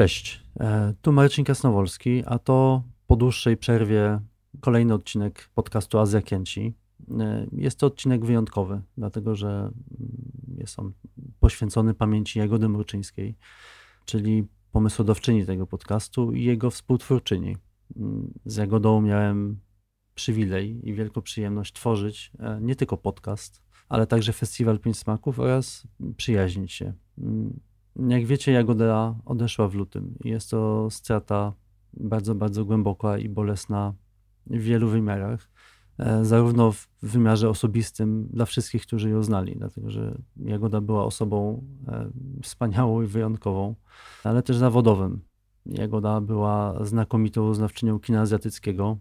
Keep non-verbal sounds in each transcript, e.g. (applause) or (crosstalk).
Cześć, e, tu Marcin Kasnowolski, a to po dłuższej przerwie kolejny odcinek podcastu Azja Kęci. E, jest to odcinek wyjątkowy, dlatego że mm, jest on poświęcony pamięci Jagody Mruczyńskiej, czyli pomysłodawczyni tego podcastu i jego współtwórczyni. Mm, z Jagodą miałem przywilej i wielką przyjemność tworzyć e, nie tylko podcast, ale także Festiwal Pięć Smaków oraz przyjaźnić się. Jak wiecie, Jagoda odeszła w lutym. Jest to strata bardzo, bardzo głęboka i bolesna w wielu wymiarach. E, zarówno w wymiarze osobistym dla wszystkich, którzy ją znali, dlatego że Jagoda była osobą e, wspaniałą i wyjątkową, ale też zawodowym. Jagoda była znakomitą znawczynią kina azjatyckiego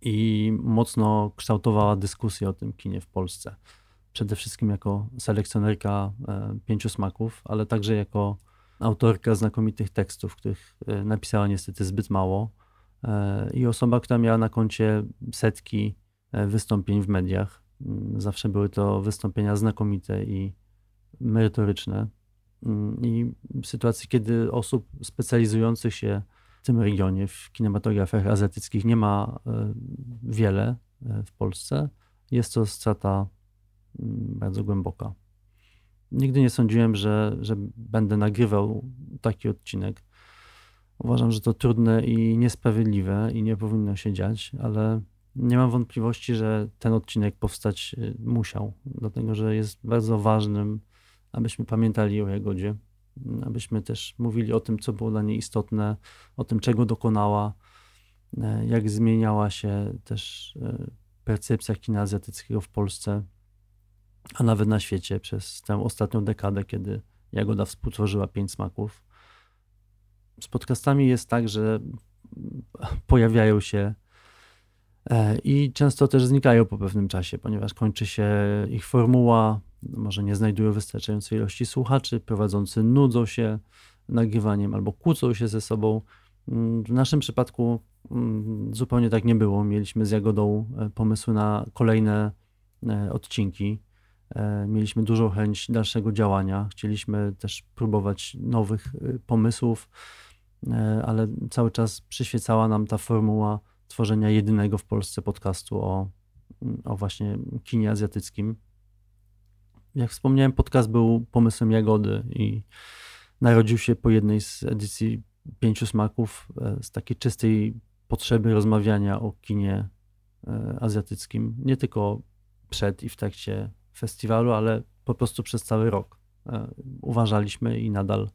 i mocno kształtowała dyskusję o tym kinie w Polsce przede wszystkim jako selekcjonerka e, pięciu smaków, ale także jako autorka znakomitych tekstów, których e, napisała niestety zbyt mało e, i osoba, która miała na koncie setki wystąpień w mediach. Mm, zawsze były to wystąpienia znakomite i merytoryczne. Mm, I w sytuacji, kiedy osób specjalizujących się w tym regionie, w kinematografiach azjatyckich nie ma wiele w Polsce, jest to strata bardzo głęboka. Nigdy nie sądziłem, że, że będę nagrywał taki odcinek. Uważam, że to trudne i niesprawiedliwe i nie powinno się dziać, ale nie mam wątpliwości, że ten odcinek powstać y, musiał, dlatego że jest bardzo ważnym, abyśmy pamiętali o Jagodzie, abyśmy też mówili o tym, co było dla niej istotne, o tym, czego dokonała, e, jak zmieniała się też e, percepcja kina azjatyckiego w Polsce a nawet na świecie przez tę ostatnią dekadę, kiedy Jagoda współtworzyła pięć smaków. Z podcastami jest tak, że pojawiają się e, i często też znikają po pewnym czasie, ponieważ kończy się ich formuła, może nie znajdują wystarczającej ilości słuchaczy, prowadzący nudzą się nagrywaniem albo kłócą się ze sobą. W naszym przypadku mm, zupełnie tak nie było. Mieliśmy z Jagodą e, pomysły na kolejne e, odcinki. E, mieliśmy dużą chęć dalszego działania. Chcieliśmy też próbować nowych y, pomysłów, e, ale cały czas przyświecała nam ta formuła tworzenia jedynego w Polsce podcastu o, o właśnie kinie azjatyckim. Jak wspomniałem, podcast był pomysłem Jagody i narodził się po jednej z edycji Pięciu Smaków e, z takiej czystej potrzeby rozmawiania o kinie azjatyckim, nie tylko przed i w trakcie festiwalu, ale po prostu przez cały rok. E, uważaliśmy i nadal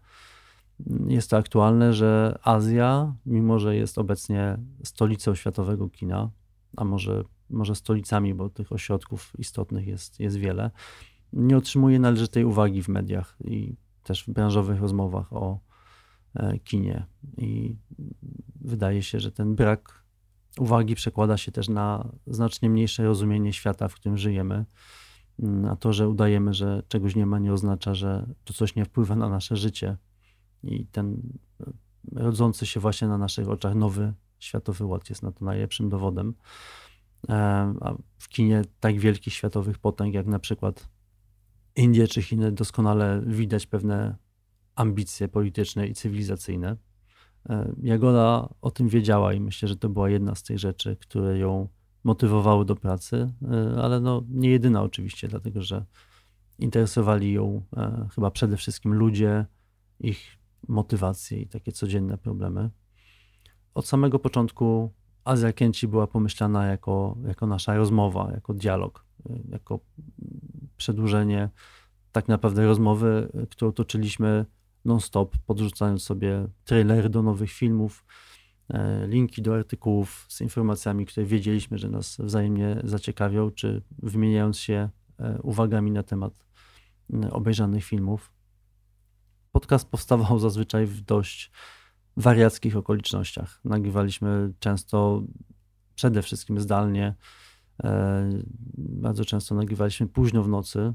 jest to aktualne, że Azja, mimo że jest obecnie stolicą światowego kina, a może, może stolicami, bo tych ośrodków istotnych jest, jest wiele, nie otrzymuje należytej uwagi w mediach i też w branżowych rozmowach o e, kinie. I wydaje się, że ten brak uwagi przekłada się też na znacznie mniejsze rozumienie świata, w którym żyjemy a to, że udajemy, że czegoś nie ma, nie oznacza, że to coś nie wpływa na nasze życie. I ten e, rodzący się właśnie na naszych oczach nowy światowy ład jest na to najlepszym dowodem. E, a w kinie tak wielkich światowych potęg, jak na przykład Indie czy Chiny, doskonale widać pewne ambicje polityczne i cywilizacyjne. E, Jagoda o tym wiedziała i myślę, że to była jedna z tych rzeczy, które ją motywowały do pracy, e, ale no nie jedyna oczywiście, dlatego że interesowali ją e, chyba przede wszystkim ludzie, ich motywacje i takie codzienne problemy. Od samego początku Azja Kęci była pomyślana jako, jako nasza rozmowa, jako dialog, e, jako przedłużenie tak naprawdę rozmowy, którą toczyliśmy non-stop, podrzucając sobie trailery do nowych filmów, linki do artykułów z informacjami, które wiedzieliśmy, że nas wzajemnie zaciekawią, czy wymieniając się e, uwagami na temat obejrzanych filmów. Podcast powstawał (laughs) zazwyczaj w dość wariackich okolicznościach. Nagrywaliśmy często przede wszystkim zdalnie. E, bardzo często nagrywaliśmy późno w nocy.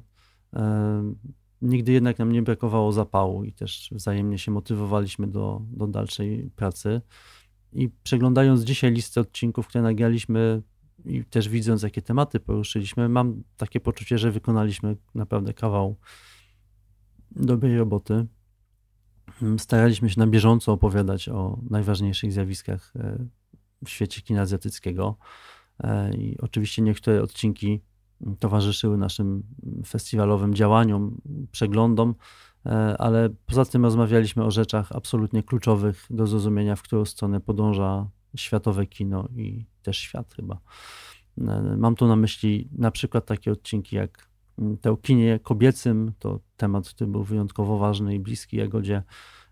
Nigdy jednak nam nie brakowało zapału i też wzajemnie się motywowaliśmy do, do dalszej pracy. I przeglądając dzisiaj listę odcinków, które nagraliśmy i też widząc, jakie tematy poruszyliśmy, mam takie poczucie, że wykonaliśmy naprawdę kawał dobrej roboty. staraliśmy się na bieżąco opowiadać o najważniejszych zjawiskach e, w świecie kina azjatyckiego. E, I oczywiście niektóre odcinki towarzyszyły naszym festiwalowym działaniom, przeglądom, ale poza tym rozmawialiśmy o rzeczach absolutnie kluczowych do zrozumienia, w którą stronę podąża światowe kino i też świat chyba. Mam tu na myśli na przykład takie odcinki jak te o kinie kobiecym, to temat, który był wyjątkowo ważny i bliski Jagodzie,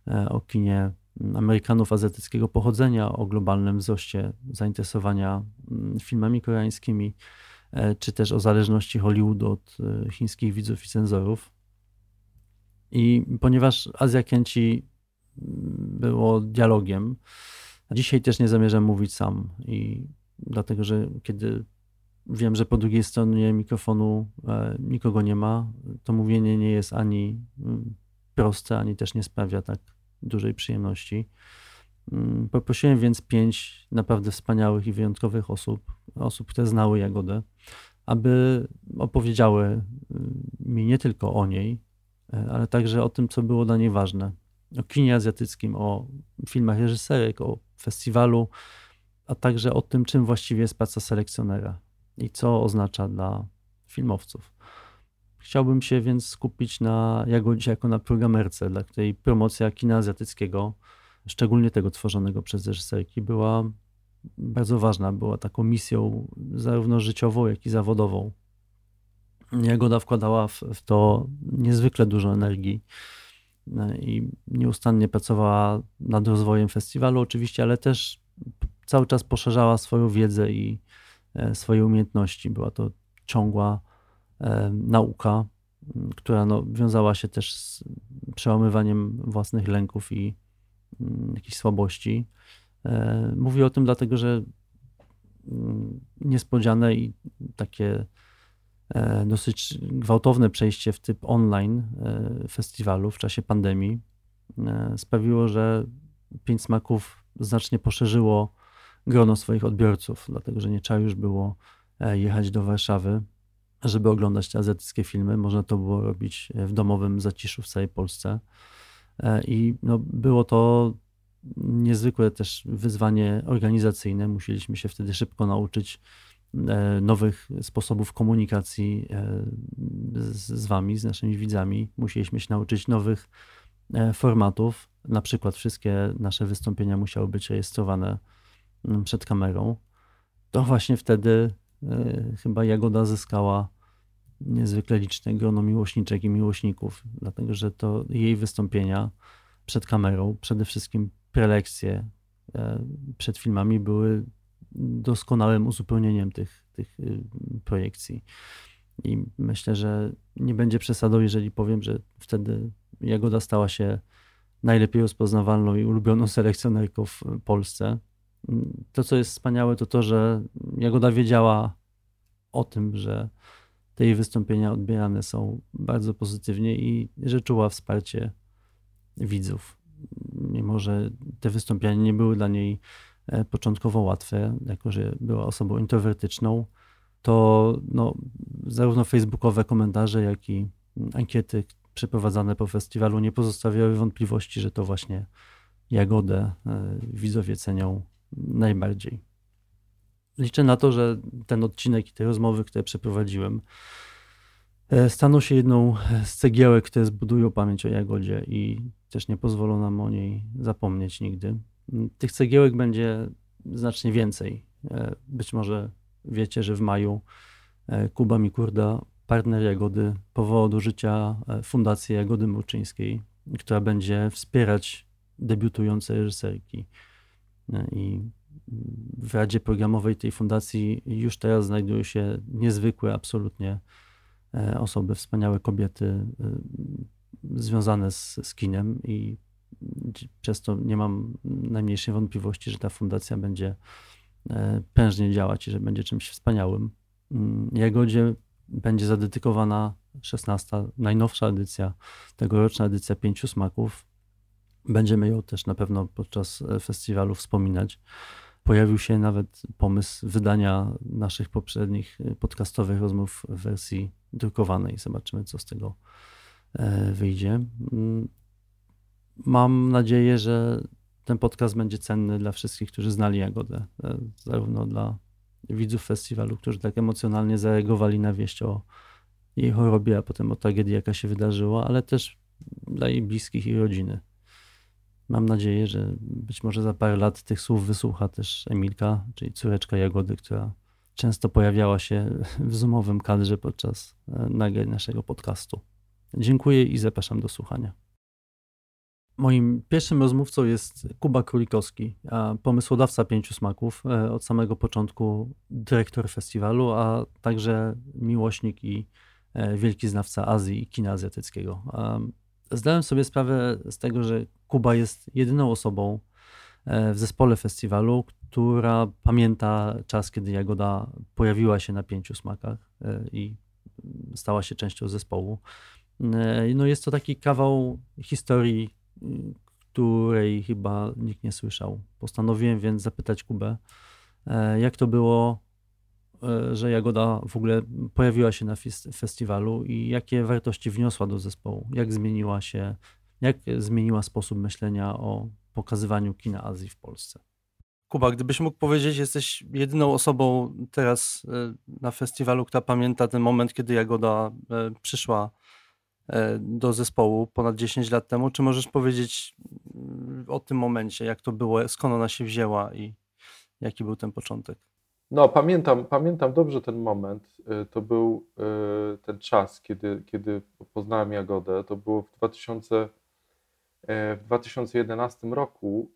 e, o kinie Amerykanów azjatyckiego pochodzenia, o globalnym wzroście zainteresowania mm, filmami koreańskimi, e, czy też o zależności Hollywoodu od e, chińskich widzów i cenzorów. I ponieważ Azja Kęci mm, było dialogiem, dzisiaj też nie zamierzam mówić sam i dlatego, że kiedy wiem, że po drugiej stronie mikrofonu e, nikogo nie ma, to mówienie nie jest ani mm, proste, ani też nie sprawia tak dużej przyjemności. Mm, poprosiłem więc pięć naprawdę wspaniałych i wyjątkowych osób, osób, które znały Jagodę, aby opowiedziały mi nie tylko o niej, ale także o tym, co było dla niej ważne. O kinie azjatyckim, o filmach reżyserek, o festiwalu, a także o tym, czym właściwie jest praca selekcjonera i co oznacza dla filmowców. Chciałbym się więc skupić na Jagodzie jako na programerce, dla której promocja kina azjatyckiego, szczególnie tego tworzonego przez reżyserki, była bardzo ważna. Była taką misją zarówno życiową, jak i zawodową. Jagoda wkładała w, w to niezwykle dużo energii e, i nieustannie pracowała nad rozwojem festiwalu oczywiście, ale też cały czas poszerzała swoją wiedzę i, E, swoje umiejętności. Była to ciągła e, nauka, która no, wiązała się też z przełamywaniem własnych lęków i jakichś słabości. Mówię o tym dlatego, że niespodziane i takie dosyć gwałtowne przejście w typ online festiwalu w czasie pandemii sprawiło, że Pięć Smaków znacznie poszerzyło grono swoich odbiorców, dlatego że nie trzeba już było e, jechać do Warszawy, żeby oglądać te azjatyckie filmy. Można to było robić e, w domowym zaciszu w całej Polsce. E, I no, było to niezwykłe też wyzwanie organizacyjne. Musieliśmy się wtedy szybko nauczyć nowych sposobów komunikacji z, z wami, z naszymi widzami. Musieliśmy się nauczyć nowych formatów. Na przykład wszystkie nasze wystąpienia musiały być rejestrowane Mm, przed kamerą, to właśnie wtedy chyba Jagoda zyskała niezwykle liczne grono miłośniczek i miłośników, dlatego że to jej wystąpienia przed kamerą, przede wszystkim prelekcje e, przed filmami były doskonałym uzupełnieniem tych, tych y, projekcji. I myślę, że nie będzie przesadą, jeżeli powiem, że wtedy Jagoda stała się najlepiej rozpoznawalną i ulubioną selekcjonerką w Polsce to, co jest wspaniałe, to to, że Jagoda wiedziała o tym, że te jej wystąpienia odbierane są bardzo pozytywnie i że czuła wsparcie widzów. Mimo, że te wystąpienia nie były dla niej początkowo łatwe, jako że była osobą introwertyczną, to no, zarówno facebookowe komentarze, jak i ankiety przeprowadzane po festiwalu nie pozostawiały wątpliwości, że to właśnie Jagodę e, widzowie cenią najbardziej. Liczę na to, że ten odcinek i te rozmowy, które przeprowadziłem, e, staną się jedną z cegiełek, które zbudują pamięć o Jagodzie i też nie pozwolą nam o niej zapomnieć nigdy. Tych cegiełek będzie znacznie więcej. E, być może wiecie, że w maju e, Kuba Mikurda, partner Jagody, powołał do życia Fundację Jagody Murczyńskiej, która będzie wspierać debiutujące reżyserki i w Radzie Programowej tej fundacji już teraz znajdują się niezwykłe, absolutnie e, osoby, wspaniałe kobiety e, związane z, z kinem i przez to nie mam najmniejszej wątpliwości, że ta fundacja będzie e, prężnie działać i że będzie czymś wspaniałym. Mm, Jagodzie będzie zadedykowana 16, najnowsza edycja, tegoroczna edycja Pięciu Smaków, Będziemy ją też na pewno podczas e, festiwalu wspominać. Pojawił się nawet pomysł wydania naszych poprzednich e, podcastowych rozmów w wersji drukowanej. Zobaczymy, co z tego wyjdzie. Mam nadzieję, że ten podcast będzie cenny dla wszystkich, którzy znali Jagodę, e, zarówno dla widzów festiwalu, którzy tak emocjonalnie zareagowali na wieść o jej chorobie, a potem o tragedii, jaka się wydarzyła, ale też dla jej bliskich i rodziny. Mam nadzieję, że być może za parę lat tych słów wysłucha też Emilka, czyli córeczka Jagody, która często pojawiała się (laughs) w zoomowym kadrze podczas e, nagrań naszego podcastu. Dziękuję i zapraszam do słuchania. Moim pierwszym rozmówcą jest Kuba Królikowski, pomysłodawca Pięciu Smaków, e, od samego początku dyrektor festiwalu, a także miłośnik i e, wielki znawca Azji i kina azjatyckiego. Zdałem sobie sprawę z tego, że Kuba jest jedyną osobą e, w zespole festiwalu, która pamięta czas, kiedy Jagoda pojawiła się na Pięciu Smakach i stała się częścią zespołu. No jest to taki kawał historii której chyba nikt nie słyszał. Postanowiłem więc zapytać Kubę, e, jak to było, e, że Jagoda w ogóle pojawiła się na festiwalu i jakie wartości wniosła do zespołu, jak zmieniła się, jak zmieniła sposób myślenia o pokazywaniu kina Azji w Polsce. Kuba, gdybyś mógł powiedzieć, jesteś jedyną osobą teraz e, na festiwalu, która pamięta ten moment, kiedy Jagoda przyszła do zespołu ponad 10 lat temu. Czy możesz powiedzieć mm, o tym momencie, jak to było, skąd ona się wzięła i jaki był ten początek? No, pamiętam, pamiętam dobrze ten moment. E, to był e, ten czas, kiedy, kiedy poznałem Jagodę. To było w, 2000, w 2011 roku,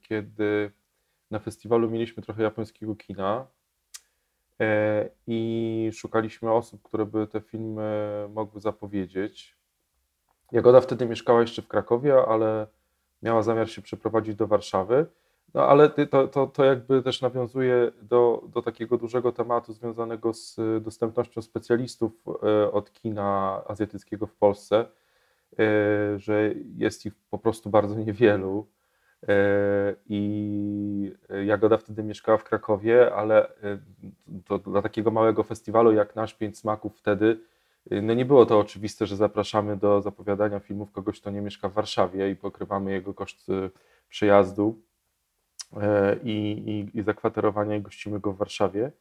kiedy na festiwalu mieliśmy trochę japońskiego kina E, i szukaliśmy osób, które by te filmy mogły zapowiedzieć. Jagoda wtedy mieszkała jeszcze w Krakowie, ale miała zamiar się przeprowadzić do Warszawy. No ale to, to, to jakby też nawiązuje do, do takiego dużego tematu związanego z dostępnością specjalistów e, od kina azjatyckiego w Polsce, e, że jest ich po prostu bardzo niewielu. E, I Jagoda wtedy mieszkała w Krakowie, ale e, to dla takiego małego festiwalu jak nasz Pięć Smaków wtedy, e, no nie było to oczywiste, że zapraszamy do zapowiadania filmów kogoś, kto nie mieszka w Warszawie i pokrywamy jego koszt przejazdu i, i, i zakwaterowania i gościmy go w Warszawie.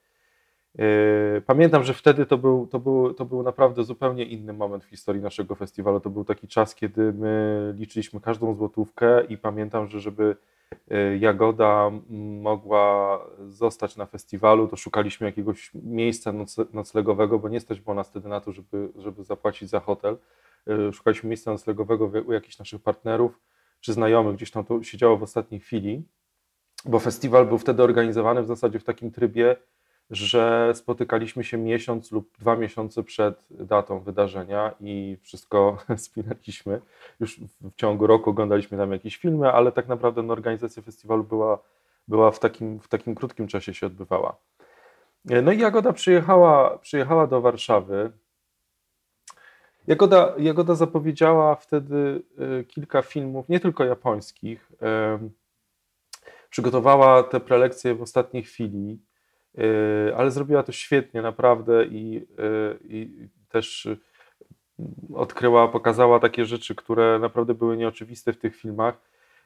Yy, pamiętam, że wtedy to był, to, był, to był naprawdę zupełnie inny moment w historii naszego festiwalu. To był taki czas, kiedy my liczyliśmy każdą złotówkę i pamiętam, że żeby yy, Jagoda mogła zostać na festiwalu, to szukaliśmy jakiegoś miejsca noclegowego, bo nie stać było nas wtedy na to, żeby, żeby zapłacić za hotel. Yy, szukaliśmy miejsca noclegowego u jakichś naszych partnerów czy znajomych, gdzieś tam to się działo w ostatniej chwili, bo festiwal był wtedy organizowany w zasadzie w takim trybie, że spotykaliśmy się miesiąc lub dwa miesiące przed datą wydarzenia i wszystko (laughs) spinaliśmy. Już w ciągu roku oglądaliśmy tam jakieś filmy, ale tak naprawdę no, organizacja festiwalu była, była w, takim, w takim krótkim czasie się odbywała. No i Jagoda przyjechała, przyjechała do Warszawy. Jagoda, Jagoda zapowiedziała wtedy y, kilka filmów, nie tylko japońskich. Przygotowała te prelekcje w ostatniej chwili. Yy, ale zrobiła to świetnie, naprawdę i, yy, i też odkryła, pokazała takie rzeczy, które naprawdę były nieoczywiste w tych filmach.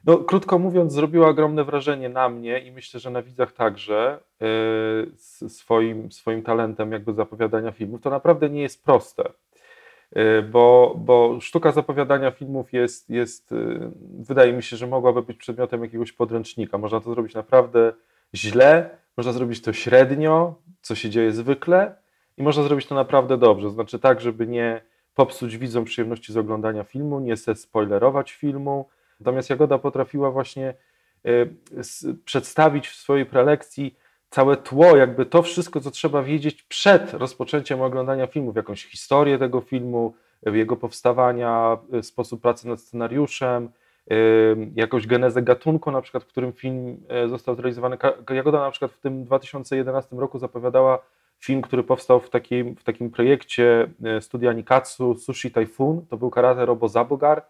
No, krótko mówiąc, zrobiła ogromne wrażenie na mnie i myślę, że na widzach także yy, swoim, swoim talentem jakby zapowiadania filmów. To naprawdę nie jest proste, bo, bo sztuka zapowiadania filmów jest, jest, wydaje mi się, że mogłaby być przedmiotem jakiegoś podręcznika. Można to zrobić naprawdę źle, można zrobić to średnio, co się dzieje zwykle, i można zrobić to naprawdę dobrze. Znaczy tak, żeby nie popsuć widzom przyjemności z oglądania filmu, nie se spoilerować filmu. Natomiast Jagoda potrafiła właśnie y, przedstawić w swojej prelekcji całe tło, jakby to wszystko, co trzeba wiedzieć przed rozpoczęciem oglądania filmu, jakąś historię tego filmu, jego powstawania, y, sposób pracy nad scenariuszem, jakąś genezę gatunku, na przykład, w którym film e, został zrealizowany. Jagoda na przykład w tym 2011 roku zapowiadała film, który powstał w takim, w takim projekcie e, studia Nikatsu Sushi Typhoon, to był Karate Robo Zabogar.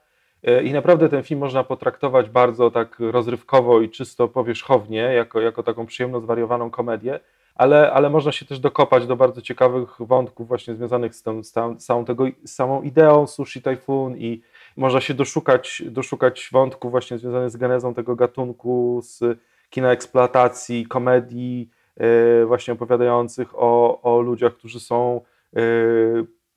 E, i naprawdę ten film można potraktować bardzo tak rozrywkowo i czysto powierzchownie, jako, jako taką przyjemno zwariowaną komedię, ale, ale można się też dokopać do bardzo ciekawych wątków właśnie związanych z, tą, z, tą, z, tego, z samą ideą Sushi Typhoon i można się doszukać, doszukać wątków właśnie związanych z genezą tego gatunku, z kina eksploatacji, komedii, e, właśnie opowiadających o, o ludziach, którzy są e,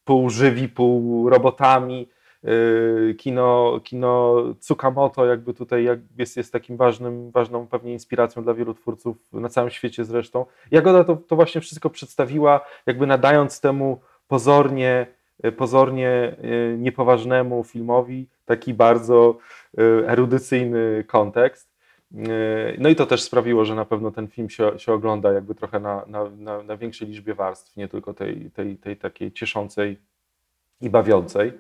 pół żywi, pół robotami. E, kino, kino Tsukamoto jakby tutaj jest, jest takim ważnym, ważną pewnie inspiracją dla wielu twórców na całym świecie zresztą. Jagoda to, to właśnie wszystko przedstawiła, jakby nadając temu pozornie, pozornie niepoważnemu filmowi taki bardzo erudycyjny kontekst. No i to też sprawiło, że na pewno ten film się, się ogląda jakby trochę na, na, na, na większej liczbie warstw, nie tylko tej, tej, tej takiej cieszącej i bawiącej.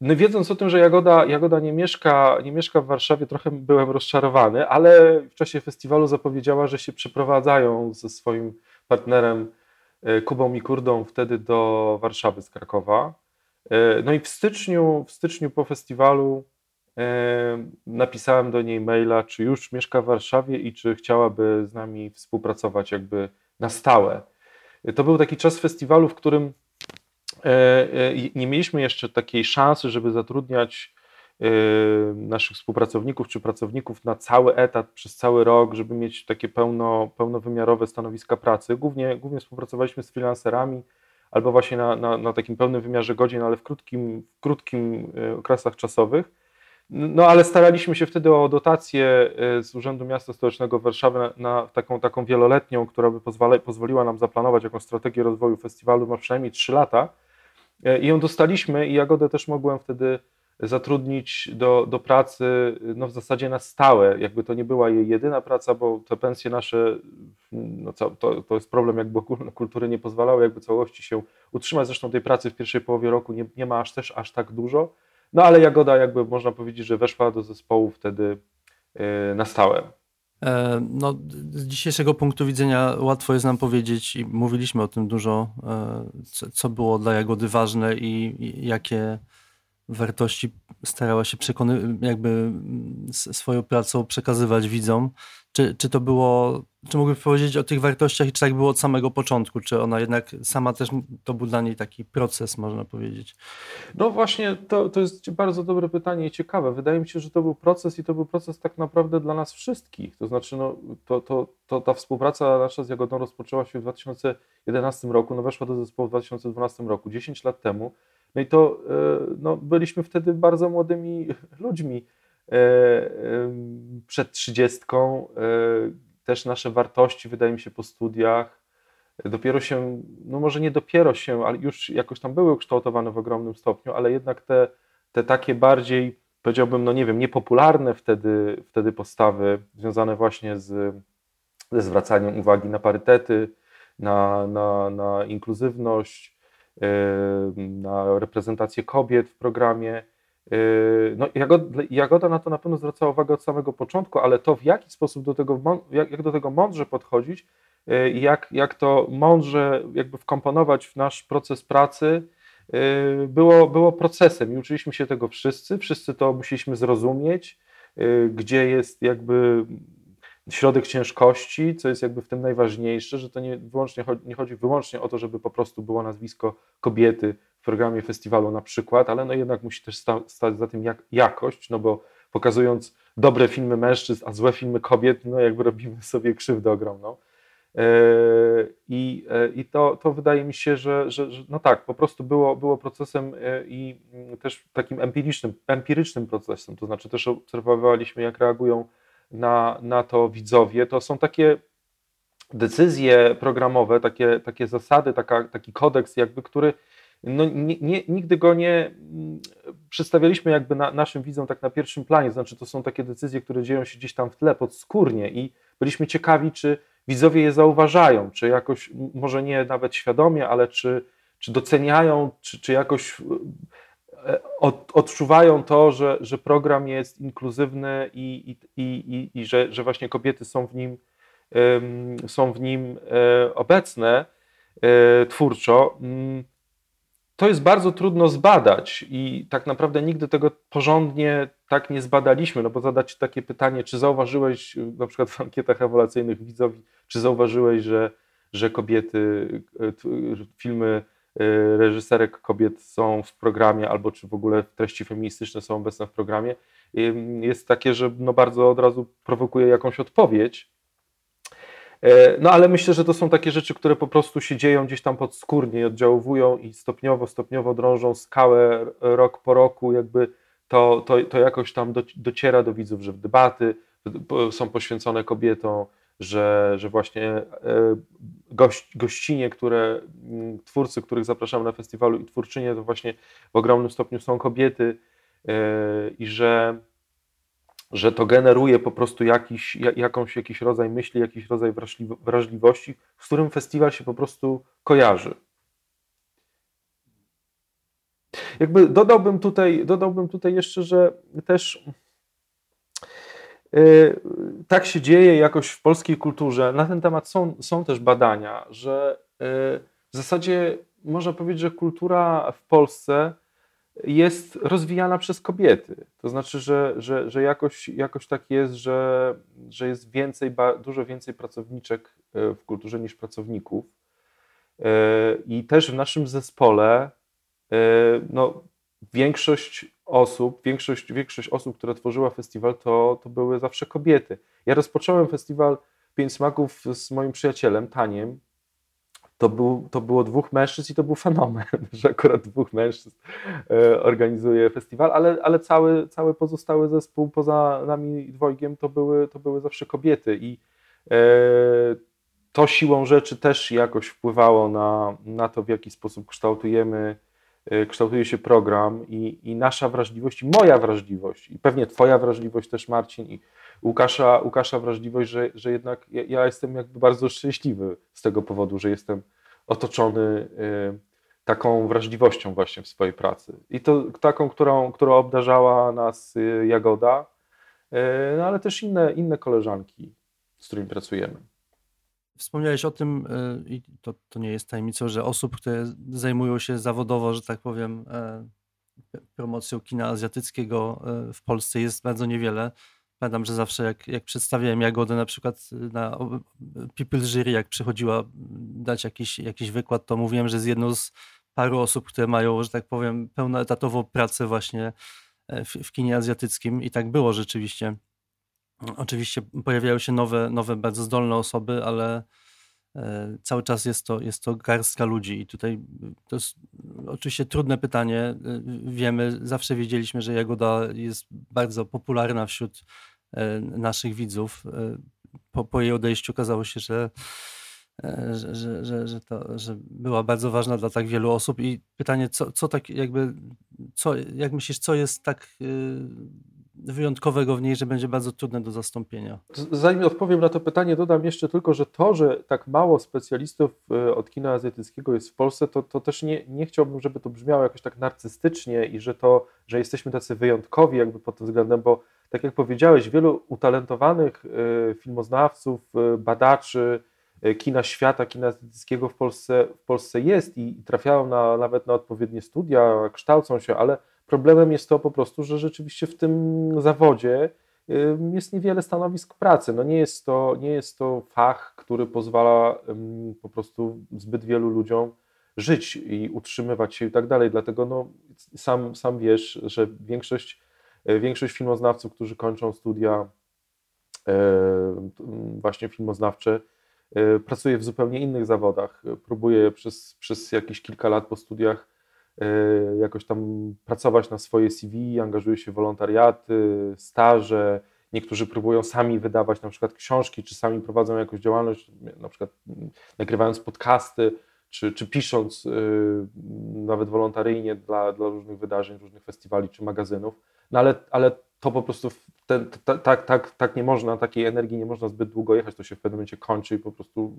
No wiedząc o tym, że Jagoda, Jagoda nie, mieszka, nie mieszka w Warszawie, trochę byłem rozczarowany, ale w czasie festiwalu zapowiedziała, że się przeprowadzają ze swoim partnerem Kubą Mikurdą wtedy do Warszawy z Krakowa. E, no i w styczniu, w styczniu po festiwalu napisałem do niej maila, czy już mieszka w Warszawie i czy chciałaby z nami współpracować jakby na stałe. To był taki czas festiwalu, w którym e, e, nie mieliśmy jeszcze takiej szansy, żeby zatrudniać e, naszych współpracowników czy pracowników na cały etat przez cały rok, żeby mieć takie pełno, pełnowymiarowe stanowiska pracy. Głównie, głównie współpracowaliśmy z freelancerami albo właśnie na, na, na takim pełnym wymiarze godzin, ale w krótkim, w krótkim okresach czasowych. No ale staraliśmy się wtedy o dotację y, z Urzędu Miasta Stołecznego Warszawy na, na taką, taką wieloletnią, która by pozwala, pozwoliła nam zaplanować jakąś strategię rozwoju festiwalu na przynajmniej 3 lata. Y, I ją dostaliśmy i Jagodę też mogłem wtedy zatrudnić do, do pracy no w zasadzie na stałe. Jakby to nie była jej jedyna praca, bo te pensje nasze, no to, to jest problem, jakby kultury nie pozwalały jakby całości się utrzymać. Zresztą tej pracy w pierwszej połowie roku nie, nie ma aż też aż tak dużo. No ale Jagoda jakby można powiedzieć, że weszła do zespołu wtedy y, na stałe. E, no, z dzisiejszego punktu widzenia łatwo jest nam powiedzieć i mówiliśmy o tym dużo, e, co było dla Jagody ważne i jakie wartości starała się przekony, jakby swoją pracą przekazywać widzom. Czy, czy to było, czy mógłbyś powiedzieć o tych wartościach i czy tak było od samego początku? Czy ona jednak sama też, to był dla niej taki proces, można powiedzieć? No właśnie, to, to jest bardzo dobre pytanie i ciekawe. Wydaje mi się, że to był proces i to był proces tak naprawdę dla nas wszystkich. To znaczy, no, to, to, to ta współpraca nasza z Jagodą rozpoczęła się w 2011 roku, no weszła do zespołu w 2012 roku, 10 lat temu. No i to e, no, byliśmy wtedy bardzo młodymi ludźmi e, przed trzydziestką. E, też nasze wartości, wydaje mi się, po studiach dopiero się, no może nie dopiero się, ale już jakoś tam były ukształtowane w ogromnym stopniu, ale jednak te, te takie bardziej, powiedziałbym, no nie wiem, niepopularne wtedy, wtedy postawy związane właśnie z, ze zwracaniem uwagi na parytety, na, na, na inkluzywność, na reprezentację kobiet w programie. Yy, no, Jagoda, Jagoda na to na pewno zwracała uwagę od samego początku, ale to w jaki sposób do tego, jak, jak do tego mądrze podchodzić, yy, jak, jak to mądrze jakby wkomponować w nasz proces pracy, yy, było, było procesem i uczyliśmy się tego wszyscy, wszyscy to musieliśmy zrozumieć, gdzie jest jakby środek ciężkości, co jest jakby w tym najważniejsze, że to nie, wyłącznie, nie chodzi wyłącznie o to, żeby po prostu było nazwisko kobiety w programie festiwalu na przykład, ale no jednak musi też sta, stać za tym jak, jakość, no bo pokazując dobre filmy mężczyzn, a złe filmy kobiet, no jakby robimy (laughs) sobie krzywdę ogromną. E, I, e, i to, to wydaje mi się, że, że, że, no tak, po prostu było, było procesem e, i mm, też takim empirycznym, empirycznym procesem, to znaczy też obserwowaliśmy, jak reagują na, na to widzowie, to są takie decyzje programowe, takie, takie zasady, taka, taki kodeks, jakby, który no, nie, nie, nigdy go nie mm, przedstawialiśmy jakby na, naszym widzom tak na pierwszym planie, znaczy to są takie decyzje, które dzieją się gdzieś tam w tle, podskórnie i byliśmy ciekawi, czy widzowie je zauważają, czy jakoś, może nie nawet świadomie, ale czy, czy doceniają, czy, czy jakoś od, odczuwają to, że, że program jest inkluzywny i, i, i, i, że, że właśnie kobiety są w nim, są w nim e, obecne e, twórczo. Mm, to jest bardzo trudno zbadać i tak naprawdę nigdy tego porządnie tak nie zbadaliśmy, no bo zadać takie pytanie, czy zauważyłeś na przykład w ankietach ewolucyjnych widzowi, czy zauważyłeś, że, że kobiety filmy reżyserek kobiet są w programie, albo czy w ogóle treści feministyczne są obecne w programie, jest takie, że no bardzo od razu prowokuje jakąś odpowiedź. No ale myślę, że to są takie rzeczy, które po prostu się dzieją gdzieś tam podskórnie oddziaływują i stopniowo, stopniowo drążą skałę rok po roku, jakby to, to, to jakoś tam dociera do widzów, że debaty są poświęcone kobietom, że, że właśnie e, gość, gościnie, które, mm, twórcy, których zapraszamy na festiwalu i twórczynie, to właśnie w ogromnym stopniu są kobiety e, i że, że to generuje po prostu jakiś, jakąś, jakiś rodzaj myśli, jakiś rodzaj wrażliwości, z którym festiwal się po prostu kojarzy. Jakby dodałbym tutaj, dodałbym tutaj jeszcze, że też tak się dzieje jakoś w polskiej kulturze. Na ten temat są, są też badania, że yy, w zasadzie można powiedzieć, że kultura w Polsce jest rozwijana przez kobiety. To znaczy, że, że, że jakoś, jakoś tak jest, że, że jest więcej, dużo więcej pracowniczek yy, w kulturze niż pracowników. I też w naszym zespole no, większość osób, większość, większość osób, które tworzyła festiwal, to, to były zawsze kobiety. Ja rozpocząłem festiwal Pięć Smaków z moim przyjacielem, Taniem. To, był, to było dwóch mężczyzn i to był fenomen, (laughs) że akurat dwóch mężczyzn e, organizuje festiwal, ale, ale cały, cały pozostały zespół poza nami dwojgiem to były, to były zawsze kobiety i e, to siłą rzeczy też jakoś wpływało na, na to, w jaki sposób kształtujemy kształtuje się program i, i nasza wrażliwość, i moja wrażliwość, i pewnie Twoja wrażliwość też, Marcin, i Łukasza, Łukasza wrażliwość, że, że jednak ja, ja jestem jakby bardzo szczęśliwy z tego powodu, że jestem otoczony y, taką wrażliwością właśnie w swojej pracy. I to taką, którą, którą obdarzała nas y, Jagoda, y, no ale też inne, inne koleżanki, z którymi pracujemy. Wspomniałeś o tym, e, i to, to nie jest tajemnicą, że osób, które zajmują się zawodowo, że tak powiem, e, promocją kina azjatyckiego e, w Polsce jest bardzo niewiele. Pamiętam, że zawsze jak, jak przedstawiałem Jagodę na przykład na People Jury, jak przychodziła dać jakiś, jakiś wykład, to mówiłem, że z jedną z paru osób, które mają, że tak powiem, pełnoetatową pracę właśnie w, w kinie azjatyckim i tak było rzeczywiście. Oczywiście pojawiają się nowe, nowe bardzo zdolne osoby, ale e, cały czas jest to, jest to garstka ludzi. I tutaj to jest oczywiście trudne pytanie. E, wiemy, zawsze wiedzieliśmy, że Jagoda jest bardzo popularna wśród e, naszych widzów. Po, po jej odejściu okazało się, że, że, że, że, że, to, że była bardzo ważna dla tak wielu osób. I pytanie, co, co tak jakby, co, jak myślisz, co jest tak wyjątkowego w niej, że będzie bardzo trudne do zastąpienia. Zanim odpowiem na to pytanie, dodam jeszcze tylko, że to, że tak mało specjalistów e, od kina azjatyckiego jest w Polsce, to, to też nie, nie chciałbym, żeby to brzmiało jakoś tak narcystycznie i że to, że jesteśmy tacy wyjątkowi jakby pod tym względem, bo tak jak powiedziałeś, wielu utalentowanych e, filmoznawców, e, badaczy, kina świata, kina azjatyckiego w Polsce, w Polsce jest i trafiają na, nawet na odpowiednie studia, kształcą się, ale Problemem jest to po prostu, że rzeczywiście w tym zawodzie jest niewiele stanowisk pracy. No nie, jest to, nie jest to fach, który pozwala po prostu zbyt wielu ludziom żyć i utrzymywać się i tak dalej. Dlatego no, sam, sam wiesz, że większość, e, większość filmoznawców, którzy kończą studia e, właśnie filmoznawcze, e, pracuje w zupełnie innych zawodach. Próbuje przez, przez jakieś kilka lat po studiach jakoś tam pracować na swoje CV, angażują się w wolontariaty, staże. Niektórzy próbują sami wydawać na przykład książki, czy sami prowadzą jakąś działalność, na przykład nagrywając podcasty, czy, czy pisząc yy, nawet wolontaryjnie dla, dla różnych wydarzeń, różnych festiwali czy magazynów. No ale, ale to po prostu ten, tak, tak, tak nie można, takiej energii nie można zbyt długo jechać, to się w pewnym momencie kończy i po prostu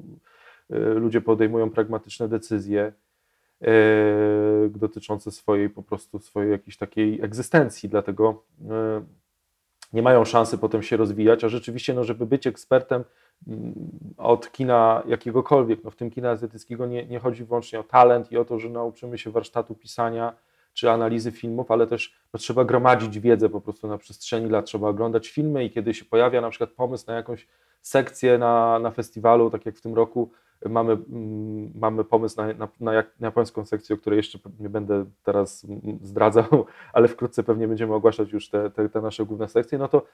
yy, ludzie podejmują pragmatyczne decyzje. E, dotyczące swojej po prostu swojej jakiejś takiej egzystencji, dlatego e, nie mają szansy potem się rozwijać, a rzeczywiście, no, żeby być ekspertem mm, od kina jakiegokolwiek, no w tym kina azjatyckiego nie, nie chodzi wyłącznie o talent i o to, że nauczymy się warsztatu pisania czy analizy filmów, ale też no, trzeba gromadzić wiedzę po prostu na przestrzeni lat, trzeba oglądać filmy i kiedy się pojawia na przykład pomysł na jakąś sekcję na, na festiwalu, tak jak w tym roku mamy, mm, mamy pomysł na, na, na, jak, na japońską sekcję, o której jeszcze nie będę teraz zdradzał, (laughs) ale wkrótce pewnie będziemy ogłaszać już te, te, te nasze główne sekcje, no to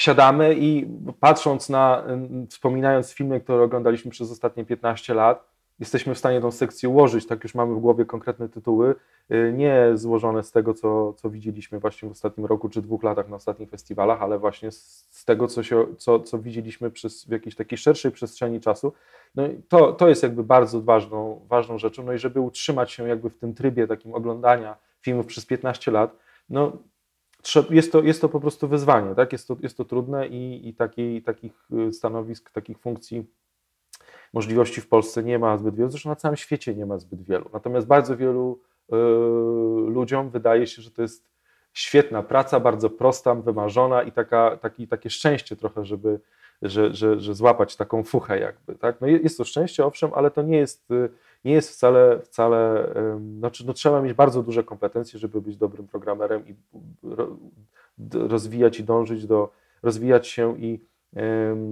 siadamy i patrząc na, wspominając filmy, które oglądaliśmy przez ostatnie 15 lat, jesteśmy w stanie tą sekcję ułożyć, tak już mamy w głowie konkretne tytuły, y, nie złożone z tego, co, co widzieliśmy właśnie w ostatnim roku czy dwóch latach na ostatnich festiwalach, ale właśnie z, tego, co, się, co, co widzieliśmy przez, w jakiejś takiej szerszej przestrzeni czasu. No to, to jest jakby bardzo ważną, ważną rzeczą. No i żeby utrzymać się jakby w tym trybie takim oglądania filmów przez 15 lat, no jest to, jest to po prostu wyzwanie, tak? jest, to, jest to trudne i, i taki, takich y, stanowisk, takich funkcji możliwości w Polsce nie ma zbyt wielu, zresztą na całym świecie nie ma zbyt wielu. Natomiast bardzo wielu y, ludziom wydaje się, że to jest świetna praca, bardzo prosta, wymarzona i taka, taki, takie szczęście trochę, żeby że, że, że złapać taką fuchę jakby. Tak? No jest to szczęście, owszem, ale to nie jest, nie jest wcale, wcale znaczy no trzeba mieć bardzo duże kompetencje, żeby być dobrym programerem i rozwijać i dążyć do, rozwijać się i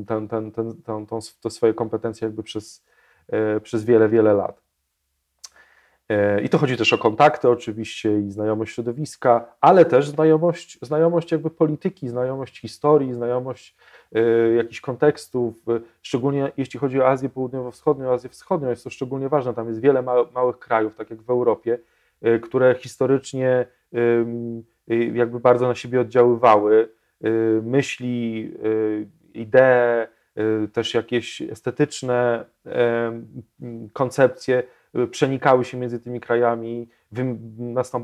ten, ten, ten, ten, tą, to swoje kompetencje jakby przez, e, przez wiele, wiele lat. E, I to chodzi też o kontakty oczywiście i znajomość środowiska, ale też znajomość, znajomość jakby polityki, znajomość historii, znajomość y, jakichś kontekstów, szczególnie jeśli chodzi o Azję Południowo-Wschodnią, Azję Wschodnią, jest to szczególnie ważne. Tam jest wiele małych krajów, tak jak w Europie, które historycznie jakby bardzo na siebie oddziaływały. Myśli, idee, y, też jakieś estetyczne koncepcje y, przenikały się między tymi krajami,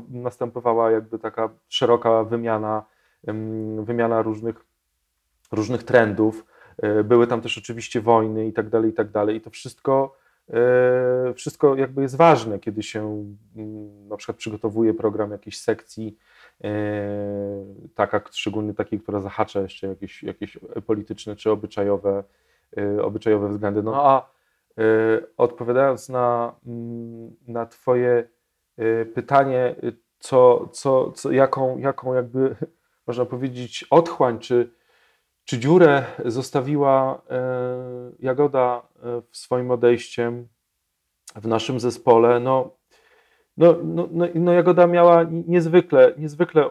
następowała jakby taka szeroka wymiana, wymiana różnych, różnych trendów. Y, były tam też oczywiście wojny i tak dalej, i tak dalej. I to wszystko, wszystko jakby jest ważne, kiedy się mm, na przykład przygotowuje program jakiejś sekcji E, taka, szczególnie takiej, która zahacza jeszcze jakieś, jakieś polityczne czy obyczajowe, e, obyczajowe względy. No a e, odpowiadając na, mm, na Twoje pytanie, co, co, co, jaką, jaką jakby (laughs) można powiedzieć otchłań czy, czy dziurę zostawiła Jagoda w swoim odejściem w naszym zespole, no no, no, no, no Jagoda miała niezwykle, niezwykle